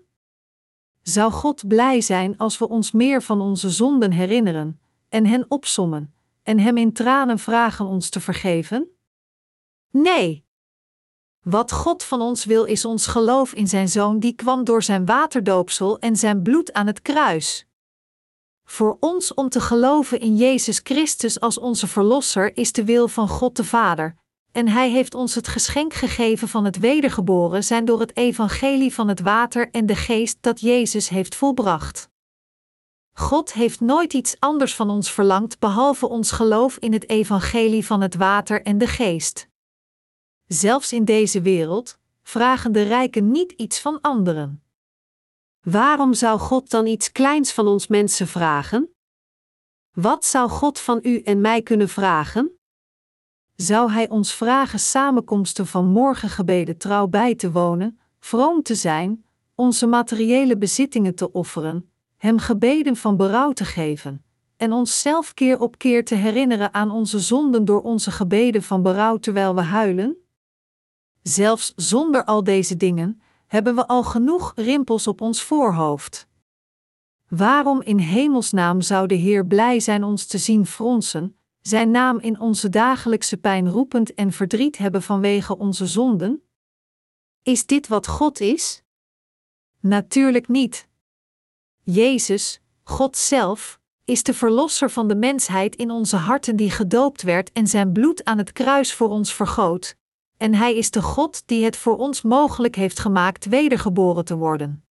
Zou God blij zijn als we ons meer van onze zonden herinneren, en hen opsommen, en Hem in tranen vragen ons te vergeven? Nee, wat God van ons wil is ons geloof in Zijn Zoon die kwam door Zijn waterdoopsel en Zijn bloed aan het kruis. Voor ons om te geloven in Jezus Christus als onze Verlosser is de wil van God de Vader, en Hij heeft ons het geschenk gegeven van het wedergeboren zijn door het evangelie van het water en de geest dat Jezus heeft volbracht. God heeft nooit iets anders van ons verlangd behalve ons geloof in het evangelie van het water en de geest. Zelfs in deze wereld vragen de rijken niet iets van anderen. Waarom zou God dan iets kleins van ons mensen vragen? Wat zou God van u en mij kunnen vragen? Zou Hij ons vragen samenkomsten van morgengebeden trouw bij te wonen, vroom te zijn, onze materiële bezittingen te offeren, Hem gebeden van berouw te geven, en onszelf keer op keer te herinneren aan onze zonden door onze gebeden van berouw terwijl we huilen? Zelfs zonder al deze dingen hebben we al genoeg rimpels op ons voorhoofd. Waarom in hemelsnaam zou de Heer blij zijn ons te zien fronsen, zijn naam in onze dagelijkse pijn roepend en verdriet hebben vanwege onze zonden? Is dit wat God is? Natuurlijk niet. Jezus, God zelf, is de Verlosser van de mensheid in onze harten die gedoopt werd en zijn bloed aan het kruis voor ons vergoot, en Hij is de God die het voor ons mogelijk heeft gemaakt wedergeboren te worden.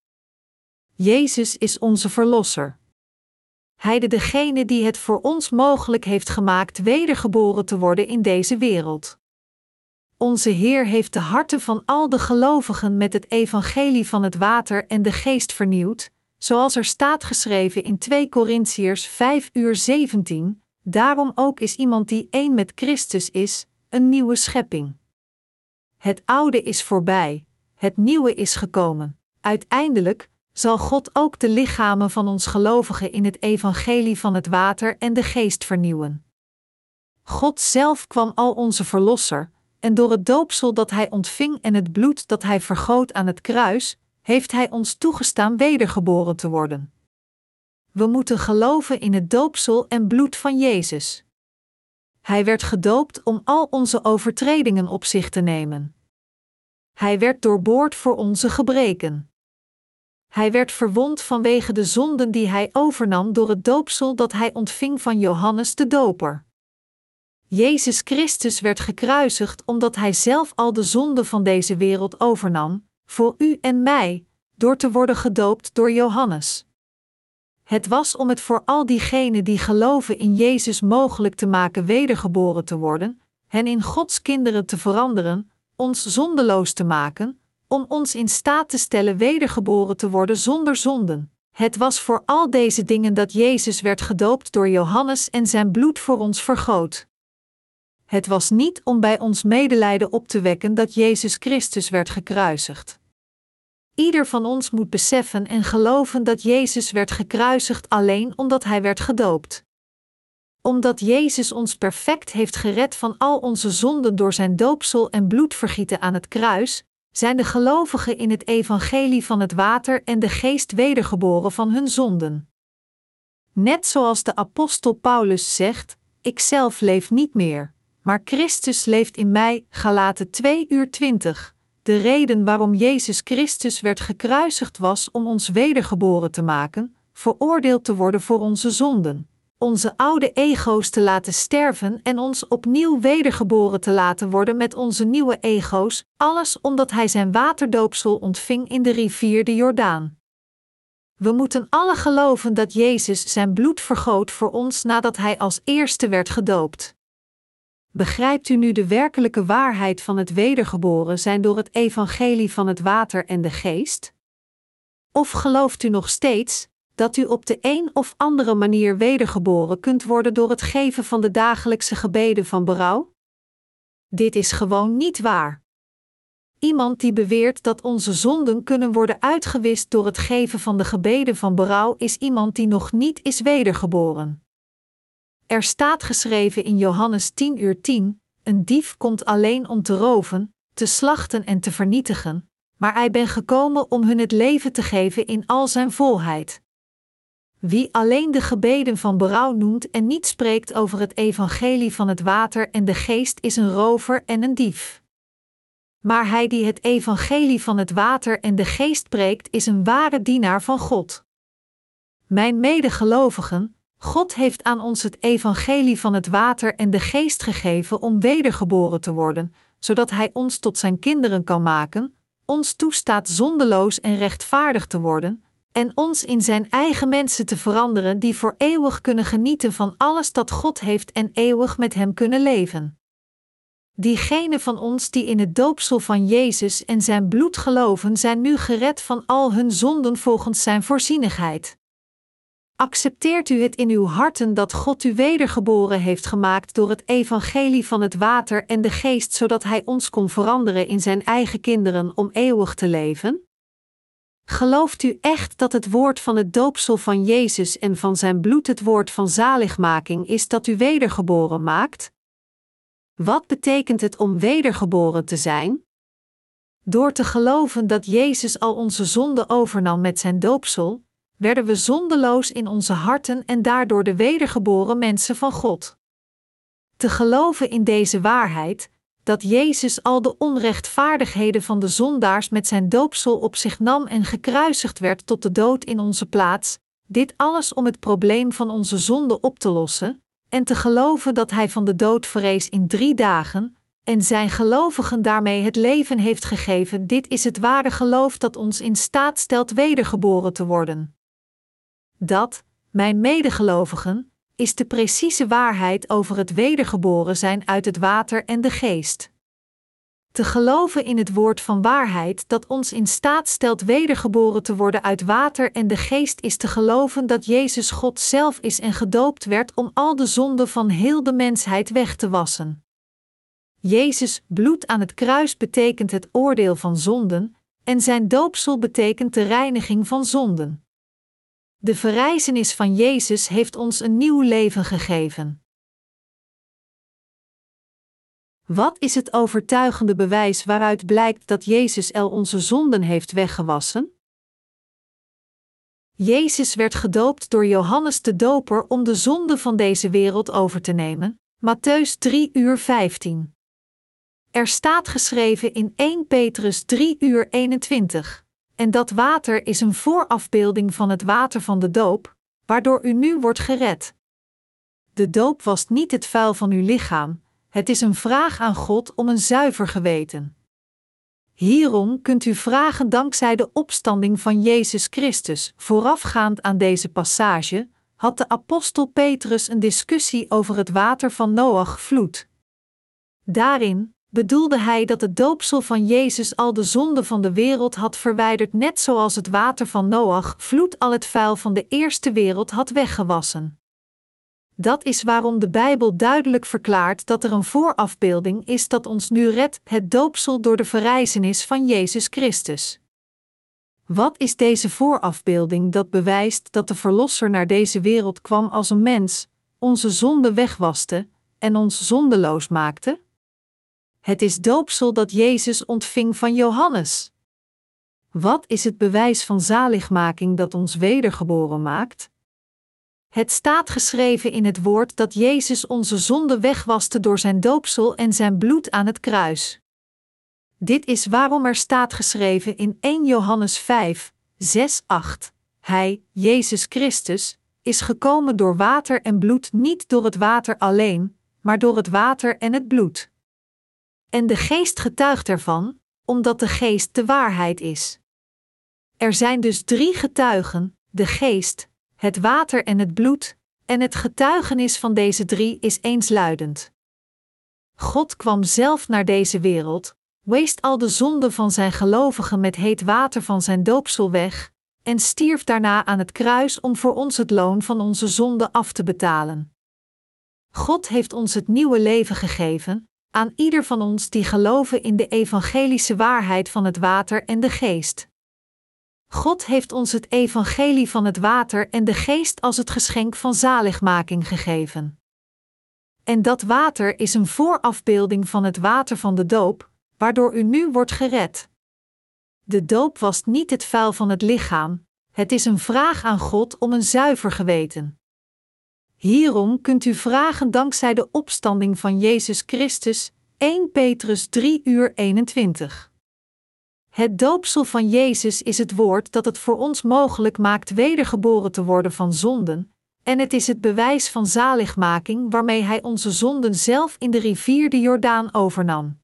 Jezus is onze Verlosser. Hij de degene die het voor ons mogelijk heeft gemaakt wedergeboren te worden in deze wereld. Onze Heer heeft de harten van al de gelovigen met het evangelie van het water en de geest vernieuwd, zoals er staat geschreven in 2 Korintiërs 5 uur 17, daarom ook is iemand die één met Christus is, een nieuwe schepping. Het oude is voorbij, het nieuwe is gekomen. Uiteindelijk zal God ook de lichamen van ons gelovigen in het evangelie van het water en de geest vernieuwen. God zelf kwam al onze verlosser, en door het doopsel dat hij ontving en het bloed dat hij vergoot aan het kruis, heeft hij ons toegestaan wedergeboren te worden. We moeten geloven in het doopsel en bloed van Jezus. Hij werd gedoopt om al onze overtredingen op zich te nemen. Hij werd doorboord voor onze gebreken. Hij werd verwond vanwege de zonden die hij overnam door het doopsel dat hij ontving van Johannes de Doper. Jezus Christus werd gekruisigd omdat hij zelf al de zonden van deze wereld overnam, voor u en mij, door te worden gedoopt door Johannes. Het was om het voor al diegenen die geloven in Jezus mogelijk te maken wedergeboren te worden, hen in Gods kinderen te veranderen, ons zondeloos te maken, om ons in staat te stellen wedergeboren te worden zonder zonden. Het was voor al deze dingen dat Jezus werd gedoopt door Johannes en zijn bloed voor ons vergoot. Het was niet om bij ons medelijden op te wekken dat Jezus Christus werd gekruisigd. Ieder van ons moet beseffen en geloven dat Jezus werd gekruisigd alleen omdat hij werd gedoopt. Omdat Jezus ons perfect heeft gered van al onze zonden door zijn doopsel en bloedvergieten aan het kruis, zijn de gelovigen in het evangelie van het water en de geest wedergeboren van hun zonden. Net zoals de apostel Paulus zegt: Ik zelf leef niet meer, maar Christus leeft in mij, Galaten 2 uur 20. De reden waarom Jezus Christus werd gekruisigd was om ons wedergeboren te maken, veroordeeld te worden voor onze zonden, onze oude ego's te laten sterven en ons opnieuw wedergeboren te laten worden met onze nieuwe ego's, alles omdat Hij zijn waterdoopsel ontving in de rivier de Jordaan. We moeten alle geloven dat Jezus zijn bloed vergoot voor ons nadat Hij als eerste werd gedoopt. Begrijpt u nu de werkelijke waarheid van het wedergeboren zijn door het evangelie van het water en de geest? Of gelooft u nog steeds dat u op de een of andere manier wedergeboren kunt worden door het geven van de dagelijkse gebeden van berouw? Dit is gewoon niet waar. Iemand die beweert dat onze zonden kunnen worden uitgewist door het geven van de gebeden van berouw is iemand die nog niet is wedergeboren. Er staat geschreven in Johannes 10 uur 10: Een dief komt alleen om te roven, te slachten en te vernietigen, maar hij ben gekomen om hun het leven te geven in al zijn volheid. Wie alleen de gebeden van berouw noemt en niet spreekt over het evangelie van het water en de geest is een rover en een dief. Maar hij die het evangelie van het water en de geest preekt is een ware dienaar van God. Mijn medegelovigen, God heeft aan ons het evangelie van het water en de geest gegeven om wedergeboren te worden, zodat Hij ons tot Zijn kinderen kan maken, ons toestaat zondeloos en rechtvaardig te worden, en ons in Zijn eigen mensen te veranderen die voor eeuwig kunnen genieten van alles dat God heeft en eeuwig met Hem kunnen leven. Diegenen van ons die in het doopsel van Jezus en Zijn bloed geloven, zijn nu gered van al hun zonden volgens Zijn voorzienigheid. Accepteert u het in uw harten dat God u wedergeboren heeft gemaakt door het evangelie van het water en de geest, zodat Hij ons kon veranderen in Zijn eigen kinderen om eeuwig te leven? Gelooft u echt dat het woord van het doopsel van Jezus en van Zijn bloed het woord van zaligmaking is dat u wedergeboren maakt? Wat betekent het om wedergeboren te zijn? Door te geloven dat Jezus al onze zonden overnam met zijn doopsel, werden we zondeloos in onze harten en daardoor de wedergeboren mensen van God. Te geloven in deze waarheid, dat Jezus al de onrechtvaardigheden van de zondaars met zijn doopsel op zich nam en gekruisigd werd tot de dood in onze plaats, dit alles om het probleem van onze zonde op te lossen, en te geloven dat Hij van de dood verrees in drie dagen, en zijn gelovigen daarmee het leven heeft gegeven, dit is het ware geloof dat ons in staat stelt wedergeboren te worden. Dat, mijn medegelovigen, is de precieze waarheid over het wedergeboren zijn uit het water en de geest. Te geloven in het woord van waarheid dat ons in staat stelt wedergeboren te worden uit water en de geest is te geloven dat Jezus God zelf is en gedoopt werd om al de zonden van heel de mensheid weg te wassen. Jezus bloed aan het kruis betekent het oordeel van zonden, en zijn doopsel betekent de reiniging van zonden. De verrijzenis van Jezus heeft ons een nieuw leven gegeven. Wat is het overtuigende bewijs waaruit blijkt dat Jezus el onze zonden heeft weggewassen? Jezus werd gedoopt door Johannes de Doper om de zonde van deze wereld over te nemen. Matthäus 3 uur 15. Er staat geschreven in 1 Petrus 3 uur 21. En dat water is een voorafbeelding van het water van de doop, waardoor u nu wordt gered. De doop was niet het vuil van uw lichaam, het is een vraag aan God om een zuiver geweten. Hierom kunt u vragen dankzij de opstanding van Jezus Christus. Voorafgaand aan deze passage had de apostel Petrus een discussie over het water van Noach vloed. Daarin bedoelde hij dat het doopsel van Jezus al de zonde van de wereld had verwijderd, net zoals het water van Noach vloed al het vuil van de eerste wereld had weggewassen. Dat is waarom de Bijbel duidelijk verklaart dat er een voorafbeelding is dat ons nu redt, het doopsel door de verrijzenis van Jezus Christus. Wat is deze voorafbeelding dat bewijst dat de Verlosser naar deze wereld kwam als een mens, onze zonde wegwaste en ons zondeloos maakte? Het is doopsel dat Jezus ontving van Johannes. Wat is het bewijs van zaligmaking dat ons wedergeboren maakt? Het staat geschreven in het woord dat Jezus onze zonde wegwaste door zijn doopsel en zijn bloed aan het kruis. Dit is waarom er staat geschreven in 1 Johannes 5, 6, 8. Hij, Jezus Christus, is gekomen door water en bloed, niet door het water alleen, maar door het water en het bloed. En de geest getuigt ervan, omdat de geest de waarheid is. Er zijn dus drie getuigen: de geest, het water en het bloed, en het getuigenis van deze drie is eensluidend. God kwam zelf naar deze wereld, weest al de zonden van zijn gelovigen met heet water van zijn doopsel weg, en stierf daarna aan het kruis om voor ons het loon van onze zonde af te betalen. God heeft ons het nieuwe leven gegeven, aan ieder van ons die geloven in de evangelische waarheid van het water en de geest. God heeft ons het evangelie van het water en de geest als het geschenk van zaligmaking gegeven. En dat water is een voorafbeelding van het water van de doop, waardoor u nu wordt gered. De doop was niet het vuil van het lichaam, het is een vraag aan God om een zuiver geweten. Hierom kunt u vragen dankzij de opstanding van Jezus Christus, 1 Petrus 3 uur 21. Het doopsel van Jezus is het woord dat het voor ons mogelijk maakt wedergeboren te worden van zonden, en het is het bewijs van zaligmaking waarmee Hij onze zonden zelf in de rivier de Jordaan overnam.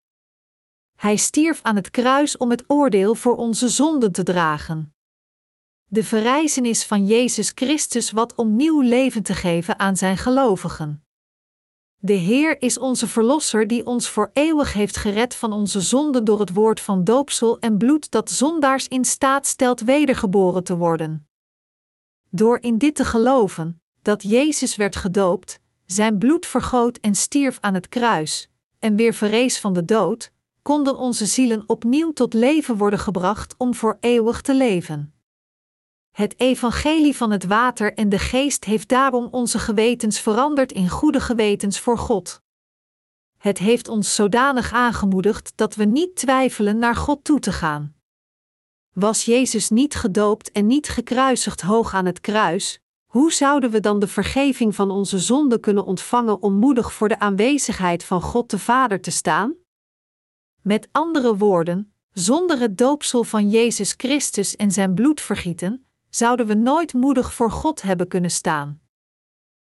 Hij stierf aan het kruis om het oordeel voor onze zonden te dragen de verrijzenis van Jezus Christus wat om nieuw leven te geven aan zijn gelovigen. De Heer is onze Verlosser die ons voor eeuwig heeft gered van onze zonden door het woord van doopsel en bloed dat zondaars in staat stelt wedergeboren te worden. Door in dit te geloven, dat Jezus werd gedoopt, zijn bloed vergoot en stierf aan het kruis, en weer verrees van de dood, konden onze zielen opnieuw tot leven worden gebracht om voor eeuwig te leven. Het evangelie van het water en de geest heeft daarom onze gewetens veranderd in goede gewetens voor God. Het heeft ons zodanig aangemoedigd dat we niet twijfelen naar God toe te gaan. Was Jezus niet gedoopt en niet gekruisigd hoog aan het kruis, hoe zouden we dan de vergeving van onze zonden kunnen ontvangen om moedig voor de aanwezigheid van God de Vader te staan? Met andere woorden, zonder het doopsel van Jezus Christus en zijn bloedvergieten, zouden we nooit moedig voor God hebben kunnen staan.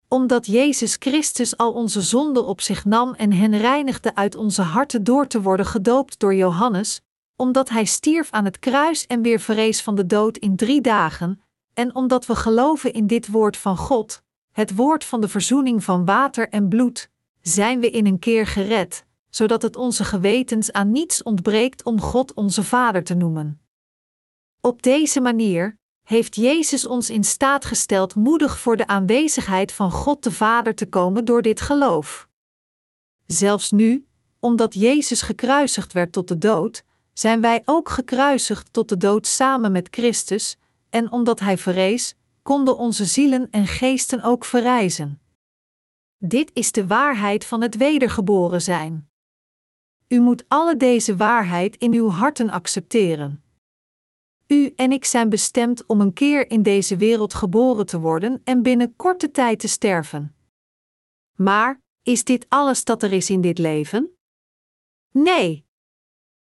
Omdat Jezus Christus al onze zonden op zich nam en hen reinigde uit onze harten door te worden gedoopt door Johannes, omdat hij stierf aan het kruis en weer verrees van de dood in drie dagen, en omdat we geloven in dit woord van God, het woord van de verzoening van water en bloed, zijn we in een keer gered, zodat het onze gewetens aan niets ontbreekt om God onze Vader te noemen. Op deze manier heeft Jezus ons in staat gesteld moedig voor de aanwezigheid van God de Vader te komen door dit geloof. Zelfs nu, omdat Jezus gekruisigd werd tot de dood, zijn wij ook gekruisigd tot de dood samen met Christus, en omdat Hij verrees, konden onze zielen en geesten ook verrijzen. Dit is de waarheid van het wedergeboren zijn. U moet alle deze waarheid in uw harten accepteren. U en ik zijn bestemd om een keer in deze wereld geboren te worden en binnen korte tijd te sterven. Maar, is dit alles dat er is in dit leven? Nee.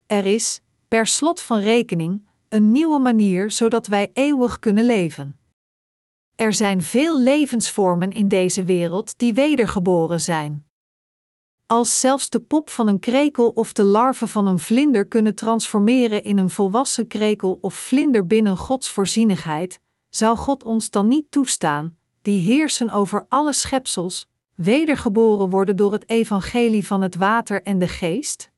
Er is, per slot van rekening, een nieuwe manier zodat wij eeuwig kunnen leven. Er zijn veel levensvormen in deze wereld die wedergeboren zijn. Als zelfs de pop van een krekel of de larve van een vlinder kunnen transformeren in een volwassen krekel of vlinder binnen Gods voorzienigheid, zou God ons dan niet toestaan, die heersen over alle schepsels, wedergeboren worden door het evangelie van het water en de geest?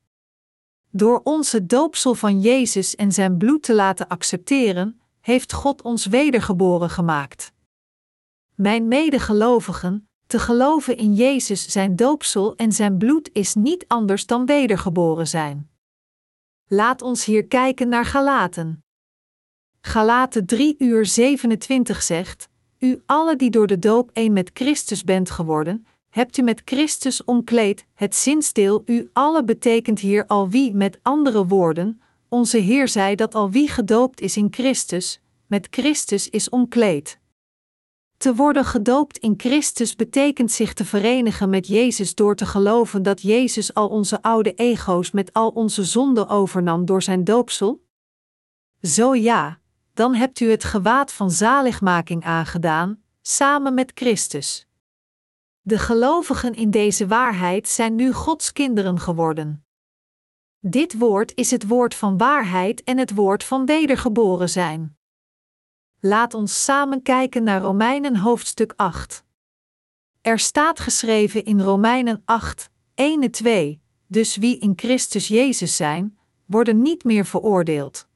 Door onze doopsel van Jezus en zijn bloed te laten accepteren, heeft God ons wedergeboren gemaakt. Mijn medegelovigen, te geloven in Jezus zijn doopsel en zijn bloed is niet anders dan wedergeboren zijn. Laat ons hier kijken naar Galaten. Galaten 3 uur 27 zegt: U alle die door de doop één met Christus bent geworden, hebt u met Christus omkleed. Het zinsdeel u alle betekent hier al wie met andere woorden. Onze Heer zei dat al wie gedoopt is in Christus, met Christus is omkleed. Te worden gedoopt in Christus betekent zich te verenigen met Jezus door te geloven dat Jezus al onze oude ego's met al onze zonden overnam door zijn doopsel? Zo ja, dan hebt u het gewaad van zaligmaking aangedaan, samen met Christus. De gelovigen in deze waarheid zijn nu Gods kinderen geworden. Dit woord is het woord van waarheid en het woord van wedergeboren zijn. Laat ons samen kijken naar Romeinen hoofdstuk 8. Er staat geschreven in Romeinen 8, 1 en 2, dus wie in Christus Jezus zijn, worden niet meer veroordeeld.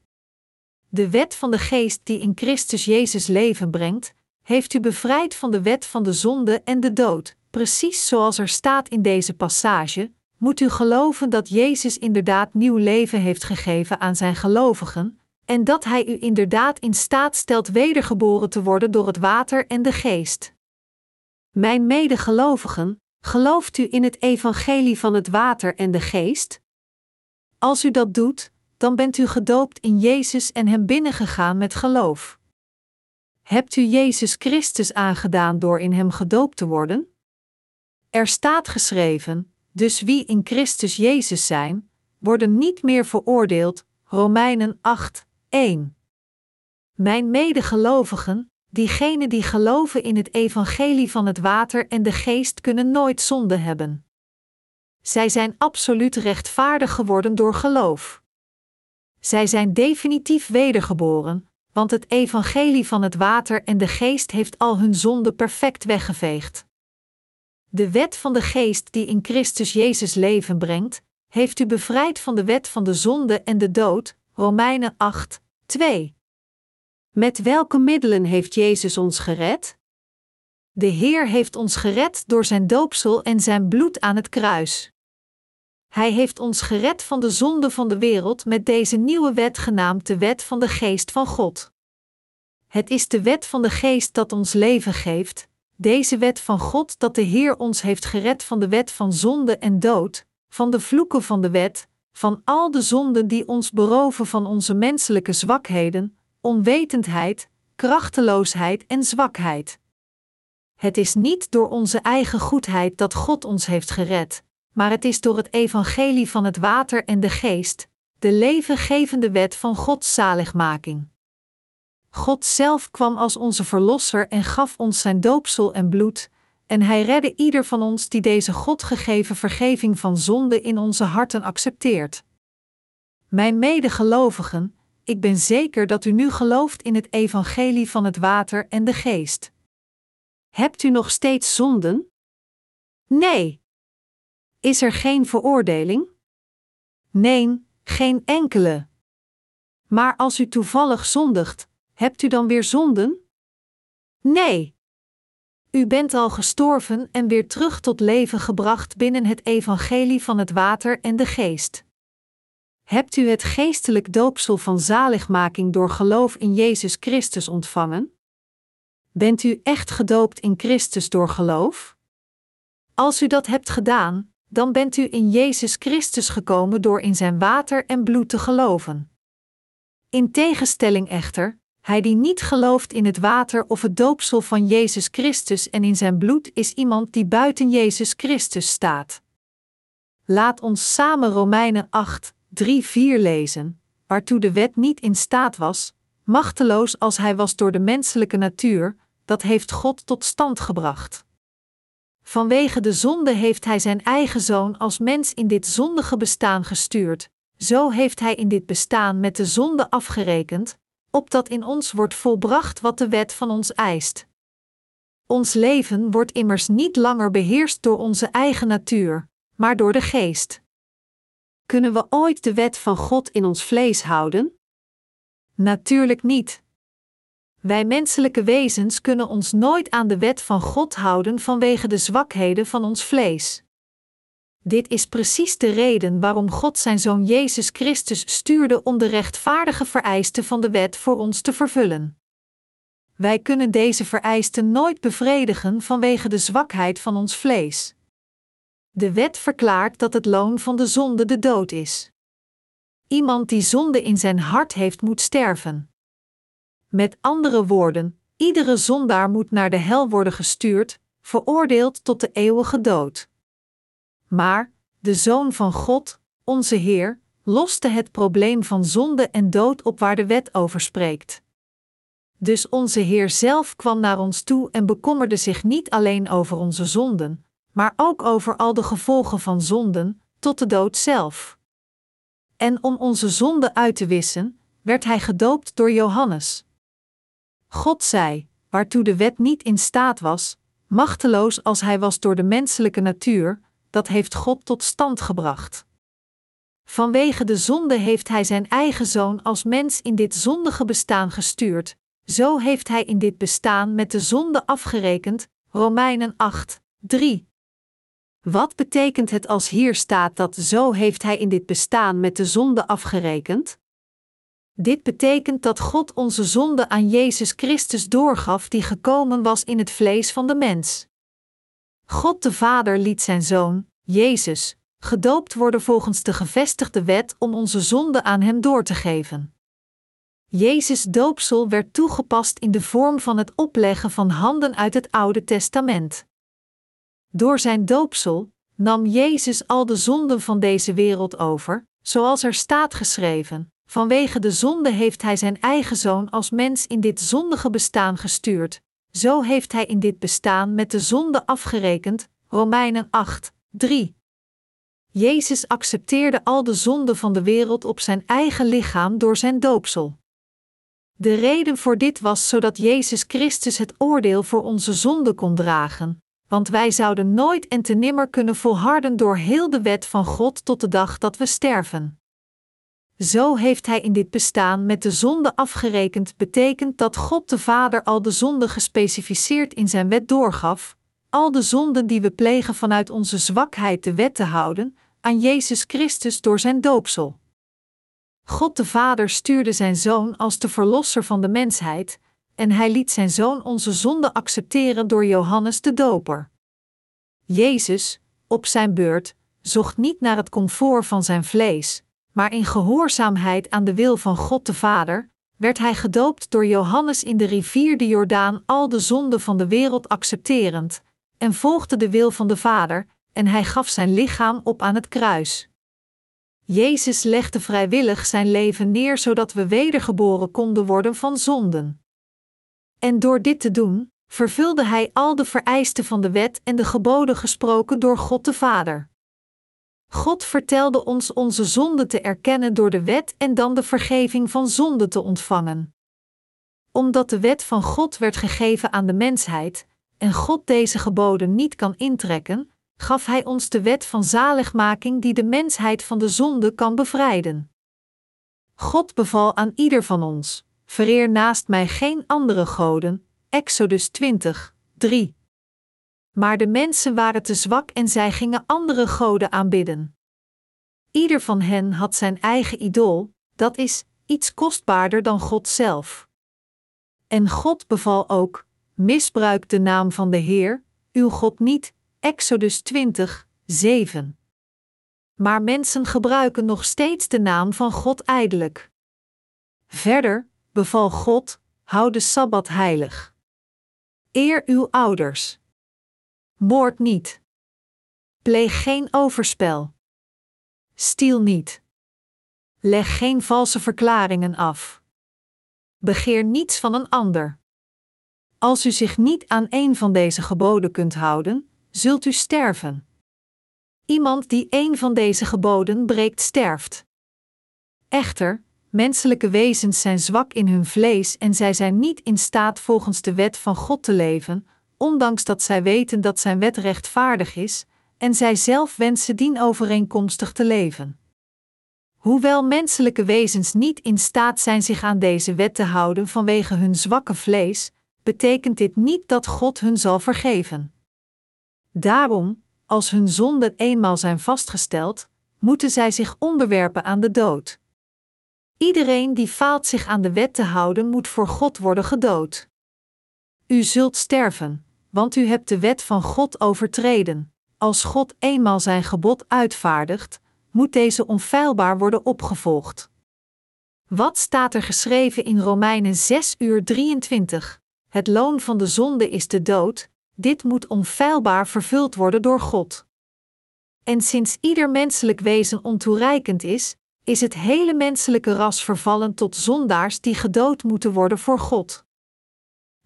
De wet van de geest die in Christus Jezus leven brengt, heeft u bevrijd van de wet van de zonde en de dood, precies zoals er staat in deze passage, moet u geloven dat Jezus inderdaad nieuw leven heeft gegeven aan zijn gelovigen, en dat Hij u inderdaad in staat stelt wedergeboren te worden door het water en de geest. Mijn medegelovigen, gelooft u in het evangelie van het water en de geest? Als u dat doet, dan bent u gedoopt in Jezus en Hem binnengegaan met geloof. Hebt u Jezus Christus aangedaan door in Hem gedoopt te worden? Er staat geschreven: Dus wie in Christus Jezus zijn, worden niet meer veroordeeld. Romeinen 8, 1. Mijn medegelovigen, diegenen die geloven in het evangelie van het water en de geest, kunnen nooit zonde hebben. Zij zijn absoluut rechtvaardig geworden door geloof. Zij zijn definitief wedergeboren, want het evangelie van het water en de geest heeft al hun zonde perfect weggeveegd. De wet van de geest die in Christus Jezus leven brengt, heeft u bevrijd van de wet van de zonde en de dood, Romeinen 8, 2. Met welke middelen heeft Jezus ons gered? De Heer heeft ons gered door zijn doopsel en zijn bloed aan het kruis. Hij heeft ons gered van de zonde van de wereld met deze nieuwe wet genaamd de wet van de geest van God. Het is de wet van de geest dat ons leven geeft, deze wet van God dat de Heer ons heeft gered van de wet van zonde en dood, van de vloeken van de wet, van al de zonden die ons beroven van onze menselijke zwakheden, onwetendheid, krachteloosheid en zwakheid. Het is niet door onze eigen goedheid dat God ons heeft gered, maar het is door het evangelie van het water en de geest, de levengevende wet van Gods zaligmaking. God zelf kwam als onze verlosser en gaf ons zijn doopsel en bloed, en hij redde ieder van ons die deze God gegeven vergeving van zonde in onze harten accepteert. Mijn medegelovigen, ik ben zeker dat u nu gelooft in het evangelie van het water en de geest. Hebt u nog steeds zonden? Nee. Is er geen veroordeling? Nee, geen enkele. Maar als u toevallig zondigt, hebt u dan weer zonden? Nee. U bent al gestorven en weer terug tot leven gebracht binnen het evangelie van het water en de geest. Hebt u het geestelijk doopsel van zaligmaking door geloof in Jezus Christus ontvangen? Bent u echt gedoopt in Christus door geloof? Als u dat hebt gedaan, dan bent u in Jezus Christus gekomen door in zijn water en bloed te geloven. In tegenstelling echter, hij die niet gelooft in het water of het doopsel van Jezus Christus en in zijn bloed is iemand die buiten Jezus Christus staat. Laat ons samen Romeinen 8, 3, 4 lezen, waartoe de wet niet in staat was, machteloos als hij was door de menselijke natuur, dat heeft God tot stand gebracht. Vanwege de zonde heeft hij zijn eigen zoon als mens in dit zondige bestaan gestuurd, zo heeft hij in dit bestaan met de zonde afgerekend, opdat in ons wordt volbracht wat de wet van ons eist. Ons leven wordt immers niet langer beheerst door onze eigen natuur, maar door de geest. Kunnen we ooit de wet van God in ons vlees houden? Natuurlijk niet. Wij menselijke wezens kunnen ons nooit aan de wet van God houden vanwege de zwakheden van ons vlees. Dit is precies de reden waarom God zijn Zoon Jezus Christus stuurde om de rechtvaardige vereisten van de wet voor ons te vervullen. Wij kunnen deze vereisten nooit bevredigen vanwege de zwakheid van ons vlees. De wet verklaart dat het loon van de zonde de dood is. Iemand die zonde in zijn hart heeft, moet sterven. Met andere woorden, iedere zondaar moet naar de hel worden gestuurd, veroordeeld tot de eeuwige dood. Maar de Zoon van God, onze Heer, loste het probleem van zonde en dood op waar de wet over spreekt. Dus onze Heer zelf kwam naar ons toe en bekommerde zich niet alleen over onze zonden, maar ook over al de gevolgen van zonden, tot de dood zelf. En om onze zonden uit te wissen, werd hij gedoopt door Johannes. God zei, waartoe de wet niet in staat was, machteloos als hij was door de menselijke natuur, dat heeft God tot stand gebracht. Vanwege de zonde heeft Hij Zijn eigen zoon als mens in dit zondige bestaan gestuurd, zo heeft Hij in dit bestaan met de zonde afgerekend. Romeinen 8, 3. Wat betekent het als hier staat dat zo heeft Hij in dit bestaan met de zonde afgerekend? Dit betekent dat God onze zonde aan Jezus Christus doorgaf, die gekomen was in het vlees van de mens. God de Vader liet zijn zoon, Jezus, gedoopt worden volgens de gevestigde wet om onze zonde aan hem door te geven. Jezus' doopsel werd toegepast in de vorm van het opleggen van handen uit het Oude Testament. Door zijn doopsel nam Jezus al de zonden van deze wereld over, zoals er staat geschreven: Vanwege de zonde heeft hij zijn eigen zoon als mens in dit zondige bestaan gestuurd, zo heeft hij in dit bestaan met de zonde afgerekend. Romeinen 8, 3. Jezus accepteerde al de zonden van de wereld op zijn eigen lichaam door zijn doopsel. De reden voor dit was zodat Jezus Christus het oordeel voor onze zonde kon dragen, want wij zouden nooit en te nimmer kunnen volharden door heel de wet van God tot de dag dat we sterven. Zo heeft Hij in dit bestaan met de zonde afgerekend, betekent dat God de Vader al de zonde gespecificeerd in zijn wet doorgaf, al de zonden die we plegen vanuit onze zwakheid de wet te houden, aan Jezus Christus door zijn doopsel. God de Vader stuurde zijn Zoon als de Verlosser van de mensheid, en hij liet zijn Zoon onze zonde accepteren door Johannes de Doper. Jezus, op zijn beurt, zocht niet naar het comfort van zijn vlees, maar in gehoorzaamheid aan de wil van God de Vader, werd hij gedoopt door Johannes in de rivier de Jordaan al de zonden van de wereld accepterend, en volgde de wil van de Vader, en hij gaf zijn lichaam op aan het kruis. Jezus legde vrijwillig zijn leven neer zodat we wedergeboren konden worden van zonden. En door dit te doen, vervulde hij al de vereisten van de wet en de geboden gesproken door God de Vader. God vertelde ons onze zonden te erkennen door de wet en dan de vergeving van zonden te ontvangen. Omdat de wet van God werd gegeven aan de mensheid, en God deze geboden niet kan intrekken, gaf Hij ons de wet van zaligmaking die de mensheid van de zonde kan bevrijden. God beval aan ieder van ons: vereer naast mij geen andere goden. Exodus 20, 3. Maar de mensen waren te zwak en zij gingen andere goden aanbidden. Ieder van hen had zijn eigen idool, dat is, iets kostbaarder dan God zelf. En God beval ook: misbruik de naam van de Heer, uw God niet, Exodus 20, 7. Maar mensen gebruiken nog steeds de naam van God ijdelijk. Verder beval God: houd de sabbat heilig. Eer uw ouders. Moord niet. Pleeg geen overspel. Stiel niet. Leg geen valse verklaringen af. Begeer niets van een ander. Als u zich niet aan een van deze geboden kunt houden, zult u sterven. Iemand die een van deze geboden breekt, sterft. Echter, menselijke wezens zijn zwak in hun vlees en zij zijn niet in staat volgens de wet van God te leven, ondanks dat zij weten dat zijn wet rechtvaardig is, en zij zelf wensen dienovereenkomstig te leven. Hoewel menselijke wezens niet in staat zijn zich aan deze wet te houden vanwege hun zwakke vlees, betekent dit niet dat God hun zal vergeven. Daarom, als hun zonden eenmaal zijn vastgesteld, moeten zij zich onderwerpen aan de dood. Iedereen die faalt zich aan de wet te houden, moet voor God worden gedood. U zult sterven, want u hebt de wet van God overtreden. Als God eenmaal zijn gebod uitvaardigt, moet deze onfeilbaar worden opgevolgd. Wat staat er geschreven in Romeinen 6 uur 23? Het loon van de zonde is de dood, dit moet onfeilbaar vervuld worden door God. En sinds ieder menselijk wezen ontoereikend is, is het hele menselijke ras vervallen tot zondaars die gedood moeten worden voor God.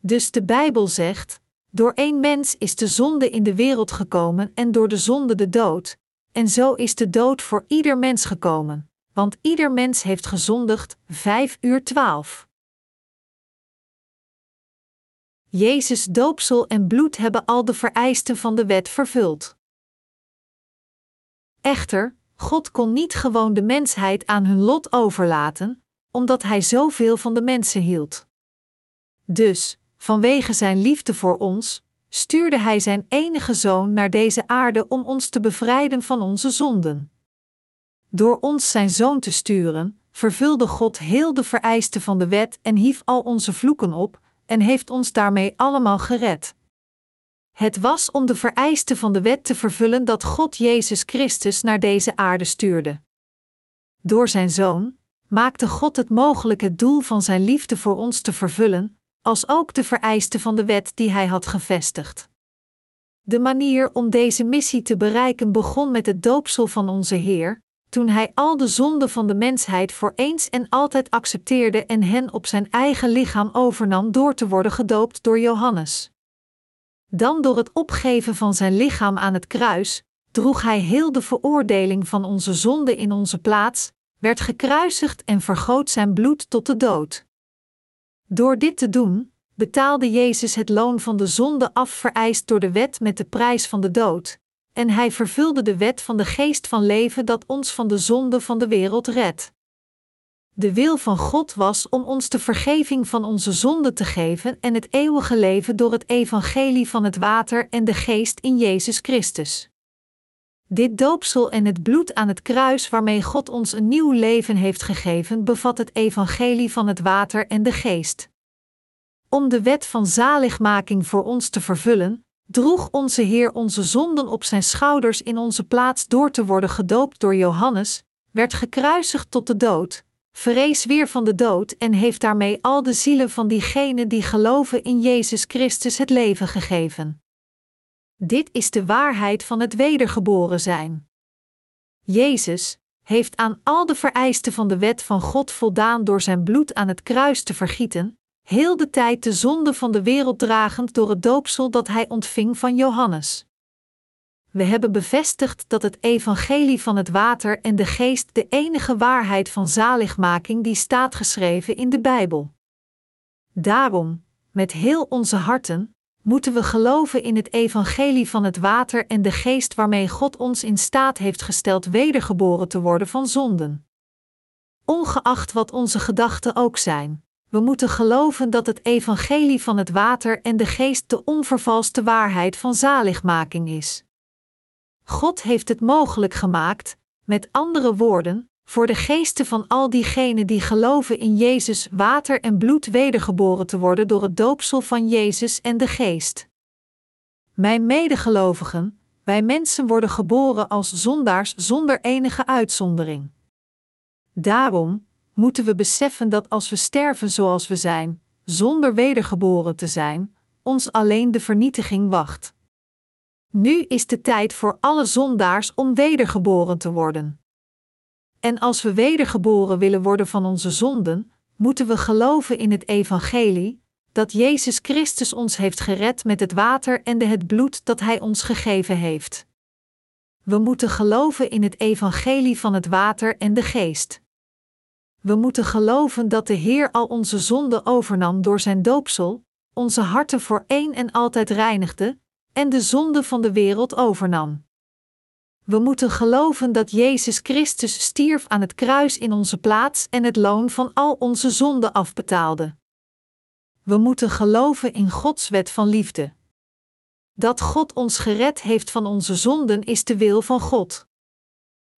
Dus de Bijbel zegt: Door één mens is de zonde in de wereld gekomen en door de zonde de dood, en zo is de dood voor ieder mens gekomen, want ieder mens heeft gezondigd. 5 uur 12. Jezus doopsel en bloed hebben al de vereisten van de wet vervuld. Echter, God kon niet gewoon de mensheid aan hun lot overlaten, omdat Hij zoveel van de mensen hield. Dus, vanwege Zijn liefde voor ons, stuurde Hij Zijn enige zoon naar deze aarde om ons te bevrijden van onze zonden. Door ons Zijn zoon te sturen, vervulde God heel de vereisten van de wet en hief al onze vloeken op, en heeft ons daarmee allemaal gered. Het was om de vereisten van de wet te vervullen dat God Jezus Christus naar deze aarde stuurde. Door zijn Zoon maakte God het mogelijk het doel van zijn liefde voor ons te vervullen, als ook de vereisten van de wet die hij had gevestigd. De manier om deze missie te bereiken begon met het doopsel van onze Heer, toen hij al de zonden van de mensheid voor eens en altijd accepteerde en hen op zijn eigen lichaam overnam door te worden gedoopt door Johannes. Dan door het opgeven van zijn lichaam aan het kruis, droeg hij heel de veroordeling van onze zonde in onze plaats, werd gekruisigd en vergoot zijn bloed tot de dood. Door dit te doen, betaalde Jezus het loon van de zonde af vereist door de wet met de prijs van de dood, en hij vervulde de wet van de geest van leven dat ons van de zonde van de wereld redt. De wil van God was om ons de vergeving van onze zonden te geven en het eeuwige leven door het evangelie van het water en de geest in Jezus Christus. Dit doopsel en het bloed aan het kruis waarmee God ons een nieuw leven heeft gegeven, bevat het evangelie van het water en de geest. Om de wet van zaligmaking voor ons te vervullen, droeg onze Heer onze zonden op zijn schouders in onze plaats door te worden gedoopt door Johannes, werd gekruisigd tot de dood, vrees weer van de dood en heeft daarmee al de zielen van diegenen die geloven in Jezus Christus het leven gegeven. Dit is de waarheid van het wedergeboren zijn. Jezus heeft aan al de vereisten van de wet van God voldaan door zijn bloed aan het kruis te vergieten, heel de tijd de zonde van de wereld dragend door het doopsel dat hij ontving van Johannes. We hebben bevestigd dat het evangelie van het water en de geest de enige waarheid van zaligmaking die staat geschreven in de Bijbel. Daarom, met heel onze harten, moeten we geloven in het evangelie van het water en de geest waarmee God ons in staat heeft gesteld wedergeboren te worden van zonden. Ongeacht wat onze gedachten ook zijn, we moeten geloven dat het evangelie van het water en de geest de onvervalste waarheid van zaligmaking is. God heeft het mogelijk gemaakt, met andere woorden, voor de geesten van al diegenen die geloven in Jezus water en bloed wedergeboren te worden door het doopsel van Jezus en de geest. Mijn medegelovigen, wij mensen worden geboren als zondaars zonder enige uitzondering. Daarom moeten we beseffen dat als we sterven zoals we zijn, zonder wedergeboren te zijn, ons alleen de vernietiging wacht. Nu is de tijd voor alle zondaars om wedergeboren te worden. En als we wedergeboren willen worden van onze zonden, moeten we geloven in het Evangelie, dat Jezus Christus ons heeft gered met het water en de het bloed dat Hij ons gegeven heeft. We moeten geloven in het Evangelie van het water en de geest. We moeten geloven dat de Heer al onze zonden overnam door zijn doopsel, onze harten voor één en altijd reinigde, en de zonde van de wereld overnam. We moeten geloven dat Jezus Christus stierf aan het kruis in onze plaats en het loon van al onze zonden afbetaalde. We moeten geloven in Gods wet van liefde. Dat God ons gered heeft van onze zonden is de wil van God.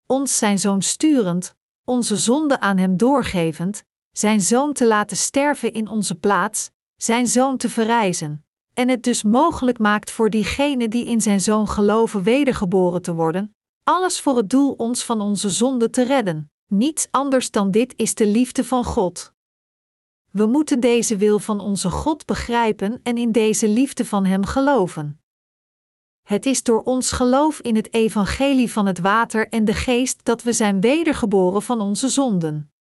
Ons zijn zoon sturend, onze zonden aan Hem doorgevend, Zijn zoon te laten sterven in onze plaats, Zijn zoon te verrijzen, en het dus mogelijk maakt voor diegenen die in Zijn zoon geloven wedergeboren te worden, alles voor het doel ons van onze zonde te redden. Niets anders dan dit is de liefde van God. We moeten deze wil van onze God begrijpen en in deze liefde van Hem geloven. Het is door ons geloof in het evangelie van het water en de geest dat we zijn wedergeboren van onze zonden.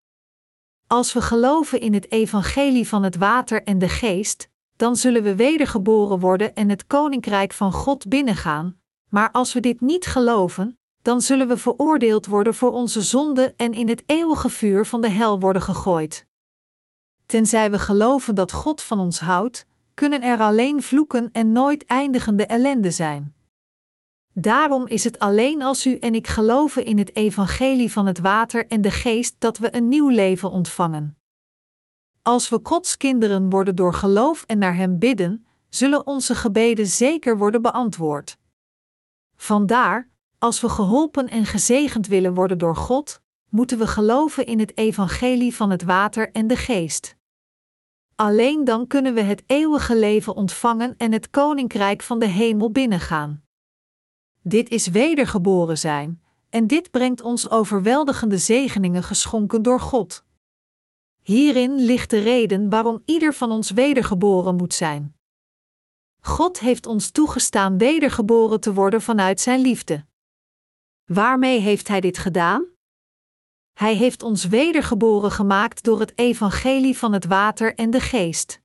Als we geloven in het evangelie van het water en de geest, dan zullen we wedergeboren worden en het koninkrijk van God binnengaan, maar als we dit niet geloven, dan zullen we veroordeeld worden voor onze zonde en in het eeuwige vuur van de hel worden gegooid. Tenzij we geloven dat God van ons houdt, kunnen er alleen vloeken en nooit eindigende ellende zijn. Daarom is het alleen als u en ik geloven in het evangelie van het water en de geest dat we een nieuw leven ontvangen. Als we Gods kinderen worden door geloof en naar Hem bidden, zullen onze gebeden zeker worden beantwoord. Vandaar, als we geholpen en gezegend willen worden door God, moeten we geloven in het evangelie van het water en de geest. Alleen dan kunnen we het eeuwige leven ontvangen en het koninkrijk van de hemel binnengaan. Dit is wedergeboren zijn, en dit brengt ons overweldigende zegeningen geschonken door God. Hierin ligt de reden waarom ieder van ons wedergeboren moet zijn. God heeft ons toegestaan wedergeboren te worden vanuit Zijn liefde. Waarmee heeft Hij dit gedaan? Hij heeft ons wedergeboren gemaakt door het evangelie van het water en de geest.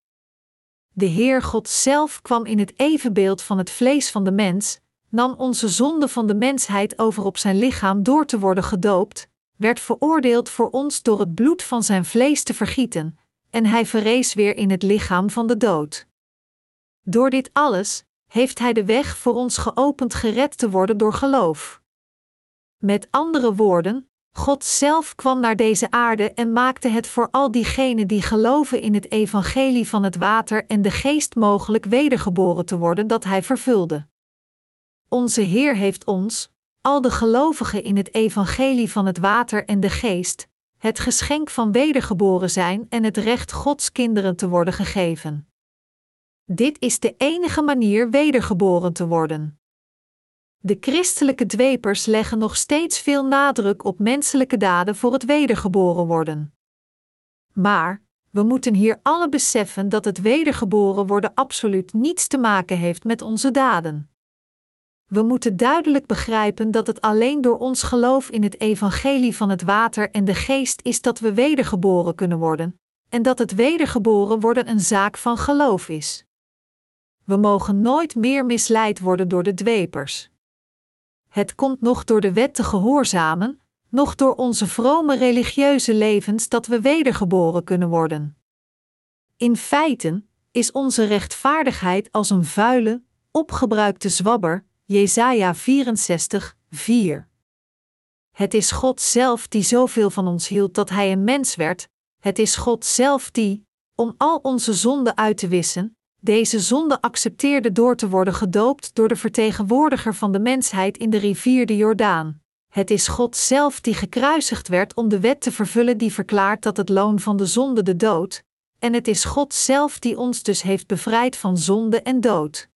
De Heer God zelf kwam in het evenbeeld van het vlees van de mens, nam onze zonde van de mensheid over op zijn lichaam door te worden gedoopt, werd veroordeeld voor ons door het bloed van zijn vlees te vergieten, en hij verrees weer in het lichaam van de dood. Door dit alles heeft hij de weg voor ons geopend gered te worden door geloof. Met andere woorden, God zelf kwam naar deze aarde en maakte het voor al diegenen die geloven in het evangelie van het water en de geest mogelijk wedergeboren te worden dat Hij vervulde. Onze Heer heeft ons, al de gelovigen in het evangelie van het water en de geest, het geschenk van wedergeboren zijn en het recht Gods kinderen te worden gegeven. Dit is de enige manier wedergeboren te worden. De christelijke dwepers leggen nog steeds veel nadruk op menselijke daden voor het wedergeboren worden. Maar, we moeten hier alle beseffen dat het wedergeboren worden absoluut niets te maken heeft met onze daden. We moeten duidelijk begrijpen dat het alleen door ons geloof in het evangelie van het water en de geest is dat we wedergeboren kunnen worden, en dat het wedergeboren worden een zaak van geloof is. We mogen nooit meer misleid worden door de dwepers. Het komt nog door de wet te gehoorzamen, nog door onze vrome religieuze levens dat we wedergeboren kunnen worden. In feite is onze rechtvaardigheid als een vuile, opgebruikte zwabber, Jesaja 64, 4. Het is God zelf die zoveel van ons hield dat Hij een mens werd, het is God zelf die, om al onze zonden uit te wissen, deze zonde accepteerde door te worden gedoopt door de vertegenwoordiger van de mensheid in de rivier de Jordaan. Het is God zelf die gekruisigd werd om de wet te vervullen die verklaart dat het loon van de zonde de dood, en het is God zelf die ons dus heeft bevrijd van zonde en dood.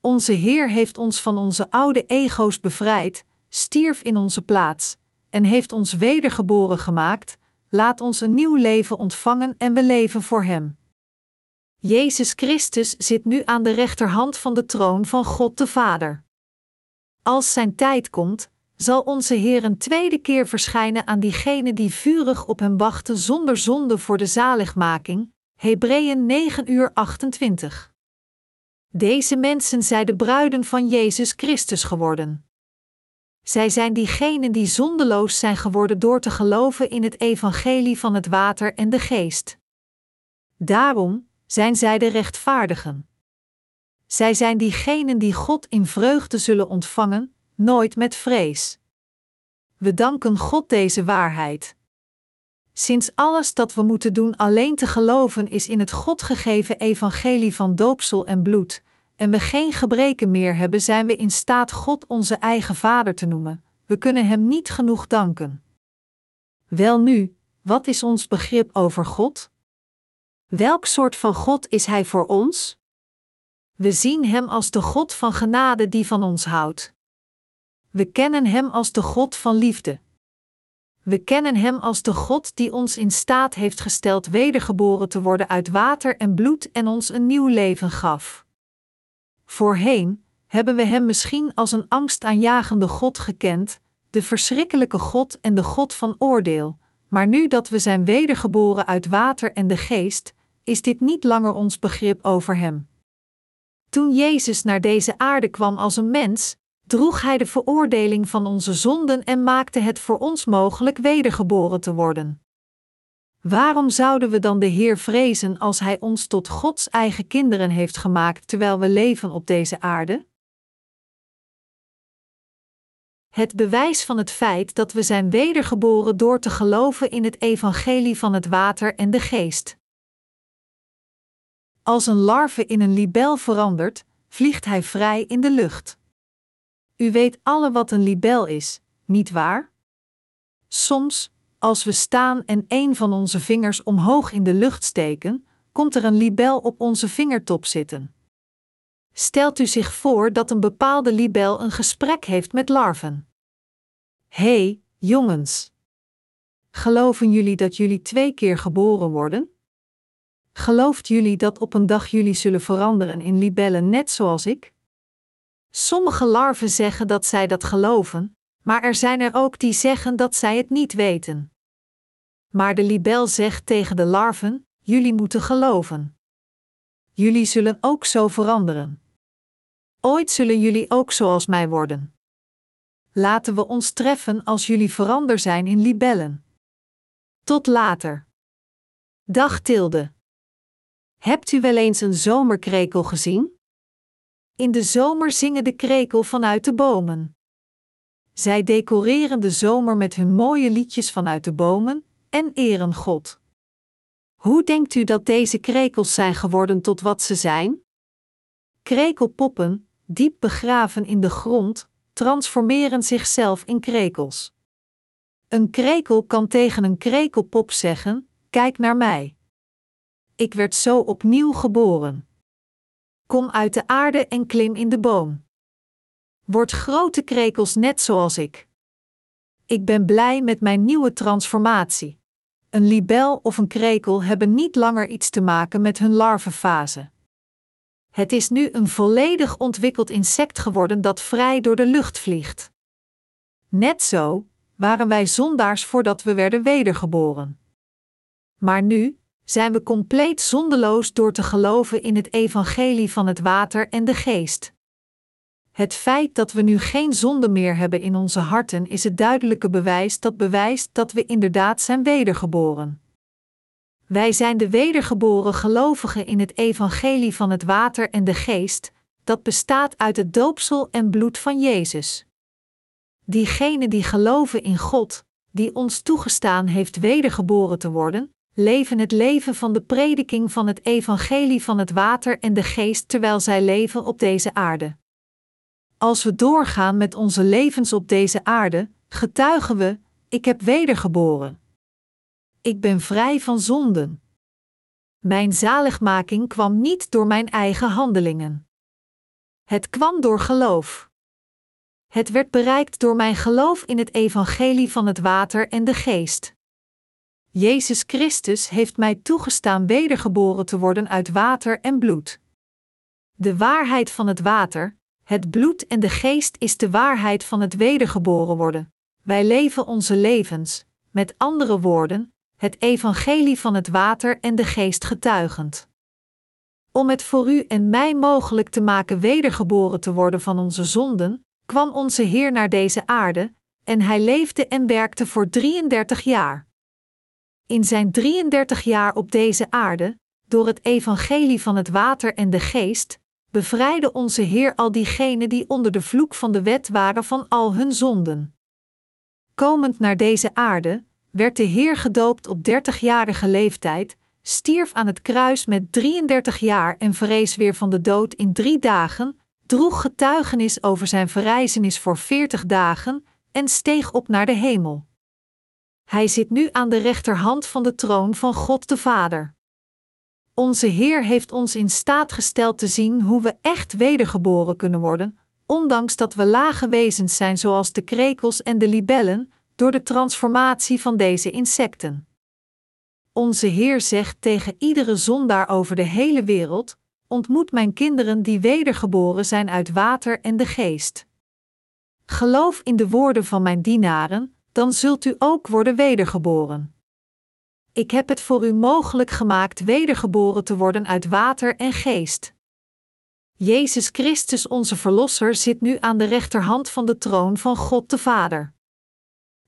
Onze Heer heeft ons van onze oude ego's bevrijd, stierf in onze plaats, en heeft ons wedergeboren gemaakt, laat ons een nieuw leven ontvangen en we leven voor Hem. Jezus Christus zit nu aan de rechterhand van de troon van God de Vader. Als zijn tijd komt, zal onze Heer een tweede keer verschijnen aan diegenen die vurig op hem wachten zonder zonde voor de zaligmaking. Hebreeën 9 uur 28. Deze mensen zijn de bruiden van Jezus Christus geworden. Zij zijn diegenen die zondeloos zijn geworden door te geloven in het evangelie van het water en de geest. Daarom, zijn zij de rechtvaardigen. Zij zijn diegenen die God in vreugde zullen ontvangen, nooit met vrees. We danken God deze waarheid. Sinds alles dat we moeten doen alleen te geloven is in het God gegeven evangelie van doopsel en bloed, en we geen gebreken meer hebben, zijn we in staat God onze eigen Vader te noemen. We kunnen Hem niet genoeg danken. Welnu, wat is ons begrip over God? Welk soort van God is Hij voor ons? We zien Hem als de God van genade die van ons houdt. We kennen Hem als de God van liefde. We kennen Hem als de God die ons in staat heeft gesteld wedergeboren te worden uit water en bloed en ons een nieuw leven gaf. Voorheen hebben we Hem misschien als een angstaanjagende God gekend, de verschrikkelijke God en de God van oordeel, maar nu dat we zijn wedergeboren uit water en de geest, is dit niet langer ons begrip over Hem. Toen Jezus naar deze aarde kwam als een mens, droeg Hij de veroordeling van onze zonden en maakte het voor ons mogelijk wedergeboren te worden. Waarom zouden we dan de Heer vrezen als Hij ons tot Gods eigen kinderen heeft gemaakt terwijl we leven op deze aarde? Het bewijs van het feit dat we zijn wedergeboren door te geloven in het evangelie van het water en de geest. Als een larve in een libel verandert, vliegt hij vrij in de lucht. U weet alle wat een libel is, niet waar? Soms, als we staan en een van onze vingers omhoog in de lucht steken, komt er een libel op onze vingertop zitten. Stelt u zich voor dat een bepaalde libel een gesprek heeft met larven. Hé, hey, jongens! Geloven jullie dat jullie twee keer geboren worden? Gelooft jullie dat op een dag jullie zullen veranderen in libellen net zoals ik? Sommige larven zeggen dat zij dat geloven, maar er zijn er ook die zeggen dat zij het niet weten. Maar de libel zegt tegen de larven: Jullie moeten geloven. Jullie zullen ook zo veranderen. Ooit zullen jullie ook zoals mij worden. Laten we ons treffen als jullie verander zijn in libellen. Tot later. Dag Tilde. Hebt u wel eens een zomerkrekel gezien? In de zomer zingen de krekel vanuit de bomen. zij decoreren de zomer met hun mooie liedjes vanuit de bomen en eren God. Hoe denkt u dat deze krekels zijn geworden tot wat ze zijn? Krekelpoppen, diep begraven in de grond, transformeren zichzelf in krekels. Een krekel kan tegen een krekelpop zeggen: Kijk naar mij. Ik werd zo opnieuw geboren. Kom uit de aarde en klim in de boom. Word grote krekels net zoals ik. Ik ben blij met mijn nieuwe transformatie. Een libel of een krekel hebben niet langer iets te maken met hun larvenfase. Het is nu een volledig ontwikkeld insect geworden dat vrij door de lucht vliegt. Net zo waren wij zondaars voordat we werden wedergeboren. Maar nu zijn we compleet zondeloos door te geloven in het evangelie van het water en de geest. Het feit dat we nu geen zonde meer hebben in onze harten is het duidelijke bewijs dat bewijst dat we inderdaad zijn wedergeboren. Wij zijn de wedergeboren gelovigen in het evangelie van het water en de geest, dat bestaat uit het doopsel en bloed van Jezus. Diegenen die geloven in God, die ons toegestaan heeft wedergeboren te worden, leven het leven van de prediking van het evangelie van het water en de geest terwijl zij leven op deze aarde. Als we doorgaan met onze levens op deze aarde, getuigen we: Ik heb wedergeboren. Ik ben vrij van zonden. Mijn zaligmaking kwam niet door mijn eigen handelingen. Het kwam door geloof. Het werd bereikt door mijn geloof in het evangelie van het water en de geest. Jezus Christus heeft mij toegestaan wedergeboren te worden uit water en bloed. De waarheid van het water, het bloed en de geest is de waarheid van het wedergeboren worden. Wij leven onze levens, met andere woorden, het evangelie van het water en de geest getuigend. Om het voor u en mij mogelijk te maken wedergeboren te worden van onze zonden, kwam onze Heer naar deze aarde, en hij leefde en werkte voor 33 jaar. In zijn 33 jaar op deze aarde, door het evangelie van het water en de geest, bevrijdde onze Heer al diegenen die onder de vloek van de wet waren van al hun zonden. Komend naar deze aarde, werd de Heer gedoopt op 30-jarige leeftijd, stierf aan het kruis met 33 jaar en verrees weer van de dood in drie dagen, droeg getuigenis over zijn verrijzenis voor 40 dagen en steeg op naar de hemel. Hij zit nu aan de rechterhand van de troon van God de Vader. Onze Heer heeft ons in staat gesteld te zien hoe we echt wedergeboren kunnen worden, ondanks dat we lage wezens zijn zoals de krekels en de libellen, door de transformatie van deze insecten. Onze Heer zegt tegen iedere zondaar over de hele wereld: Ontmoet mijn kinderen die wedergeboren zijn uit water en de geest. Geloof in de woorden van mijn dienaren, dan zult u ook worden wedergeboren. Ik heb het voor u mogelijk gemaakt wedergeboren te worden uit water en geest. Jezus Christus, onze Verlosser, zit nu aan de rechterhand van de troon van God de Vader.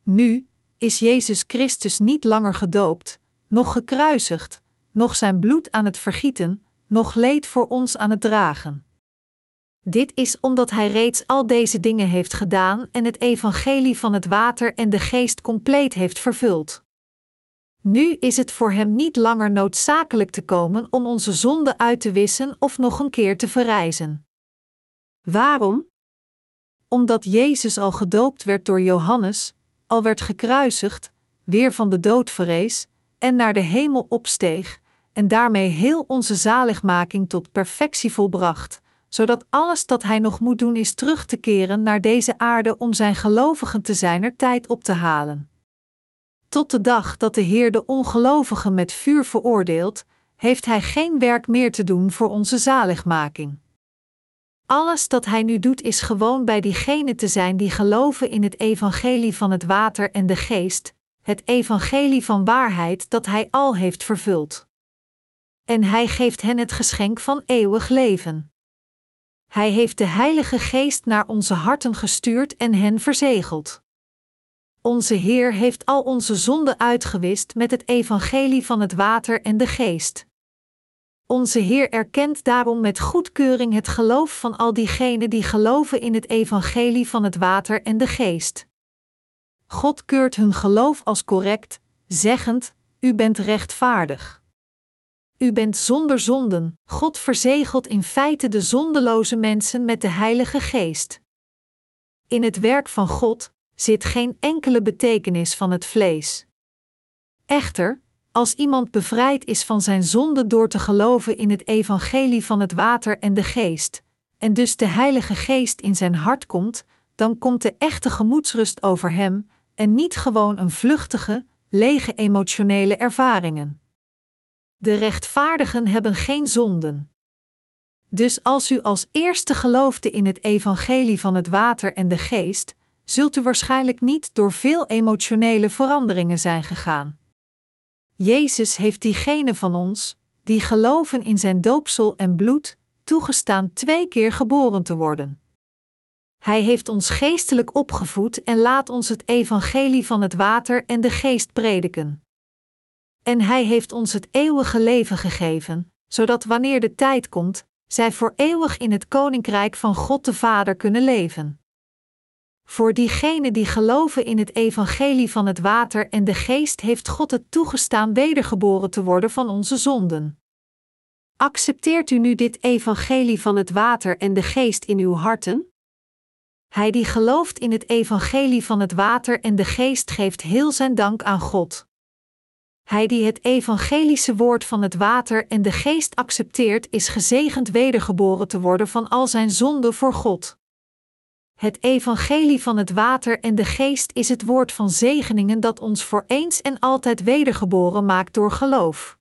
Nu is Jezus Christus niet langer gedoopt, nog gekruisigd, nog zijn bloed aan het vergieten, nog leed voor ons aan het dragen. Dit is omdat Hij reeds al deze dingen heeft gedaan en het evangelie van het water en de geest compleet heeft vervuld. Nu is het voor Hem niet langer noodzakelijk te komen om onze zonde uit te wissen of nog een keer te verrijzen. Waarom? Omdat Jezus al gedoopt werd door Johannes, al werd gekruisigd, weer van de dood verrees en naar de hemel opsteeg, en daarmee heel onze zaligmaking tot perfectie volbracht, zodat alles dat hij nog moet doen is terug te keren naar deze aarde om zijn gelovigen te zijner tijd op te halen. Tot de dag dat de Heer de ongelovigen met vuur veroordeelt, heeft hij geen werk meer te doen voor onze zaligmaking. Alles dat hij nu doet is gewoon bij diegenen te zijn die geloven in het evangelie van het water en de geest, het evangelie van waarheid dat hij al heeft vervuld. En hij geeft hen het geschenk van eeuwig leven. Hij heeft de Heilige Geest naar onze harten gestuurd en hen verzegeld. Onze Heer heeft al onze zonden uitgewist met het evangelie van het water en de geest. Onze Heer erkent daarom met goedkeuring het geloof van al diegenen die geloven in het evangelie van het water en de geest. God keurt hun geloof als correct, zeggend: U bent rechtvaardig. U bent zonder zonden. God verzegelt in feite de zondeloze mensen met de Heilige Geest. In het werk van God zit geen enkele betekenis van het vlees. Echter, als iemand bevrijd is van zijn zonde door te geloven in het evangelie van het water en de geest, en dus de Heilige Geest in zijn hart komt, dan komt de echte gemoedsrust over hem, en niet gewoon een vluchtige, lege emotionele ervaringen. De rechtvaardigen hebben geen zonden. Dus als u als eerste geloofde in het evangelie van het water en de geest, zult u waarschijnlijk niet door veel emotionele veranderingen zijn gegaan. Jezus heeft diegenen van ons, die geloven in zijn doopsel en bloed, toegestaan twee keer geboren te worden. Hij heeft ons geestelijk opgevoed en laat ons het evangelie van het water en de geest prediken. En hij heeft ons het eeuwige leven gegeven, zodat wanneer de tijd komt, zij voor eeuwig in het koninkrijk van God de Vader kunnen leven. Voor diegenen die geloven in het evangelie van het water en de geest heeft God het toegestaan wedergeboren te worden van onze zonden. Accepteert u nu dit evangelie van het water en de geest in uw harten? Hij die gelooft in het evangelie van het water en de geest geeft heel zijn dank aan God. Hij die het evangelische woord van het water en de geest accepteert, is gezegend wedergeboren te worden van al zijn zonden voor God. Het evangelie van het water en de geest is het woord van zegeningen dat ons voor eens en altijd wedergeboren maakt door geloof.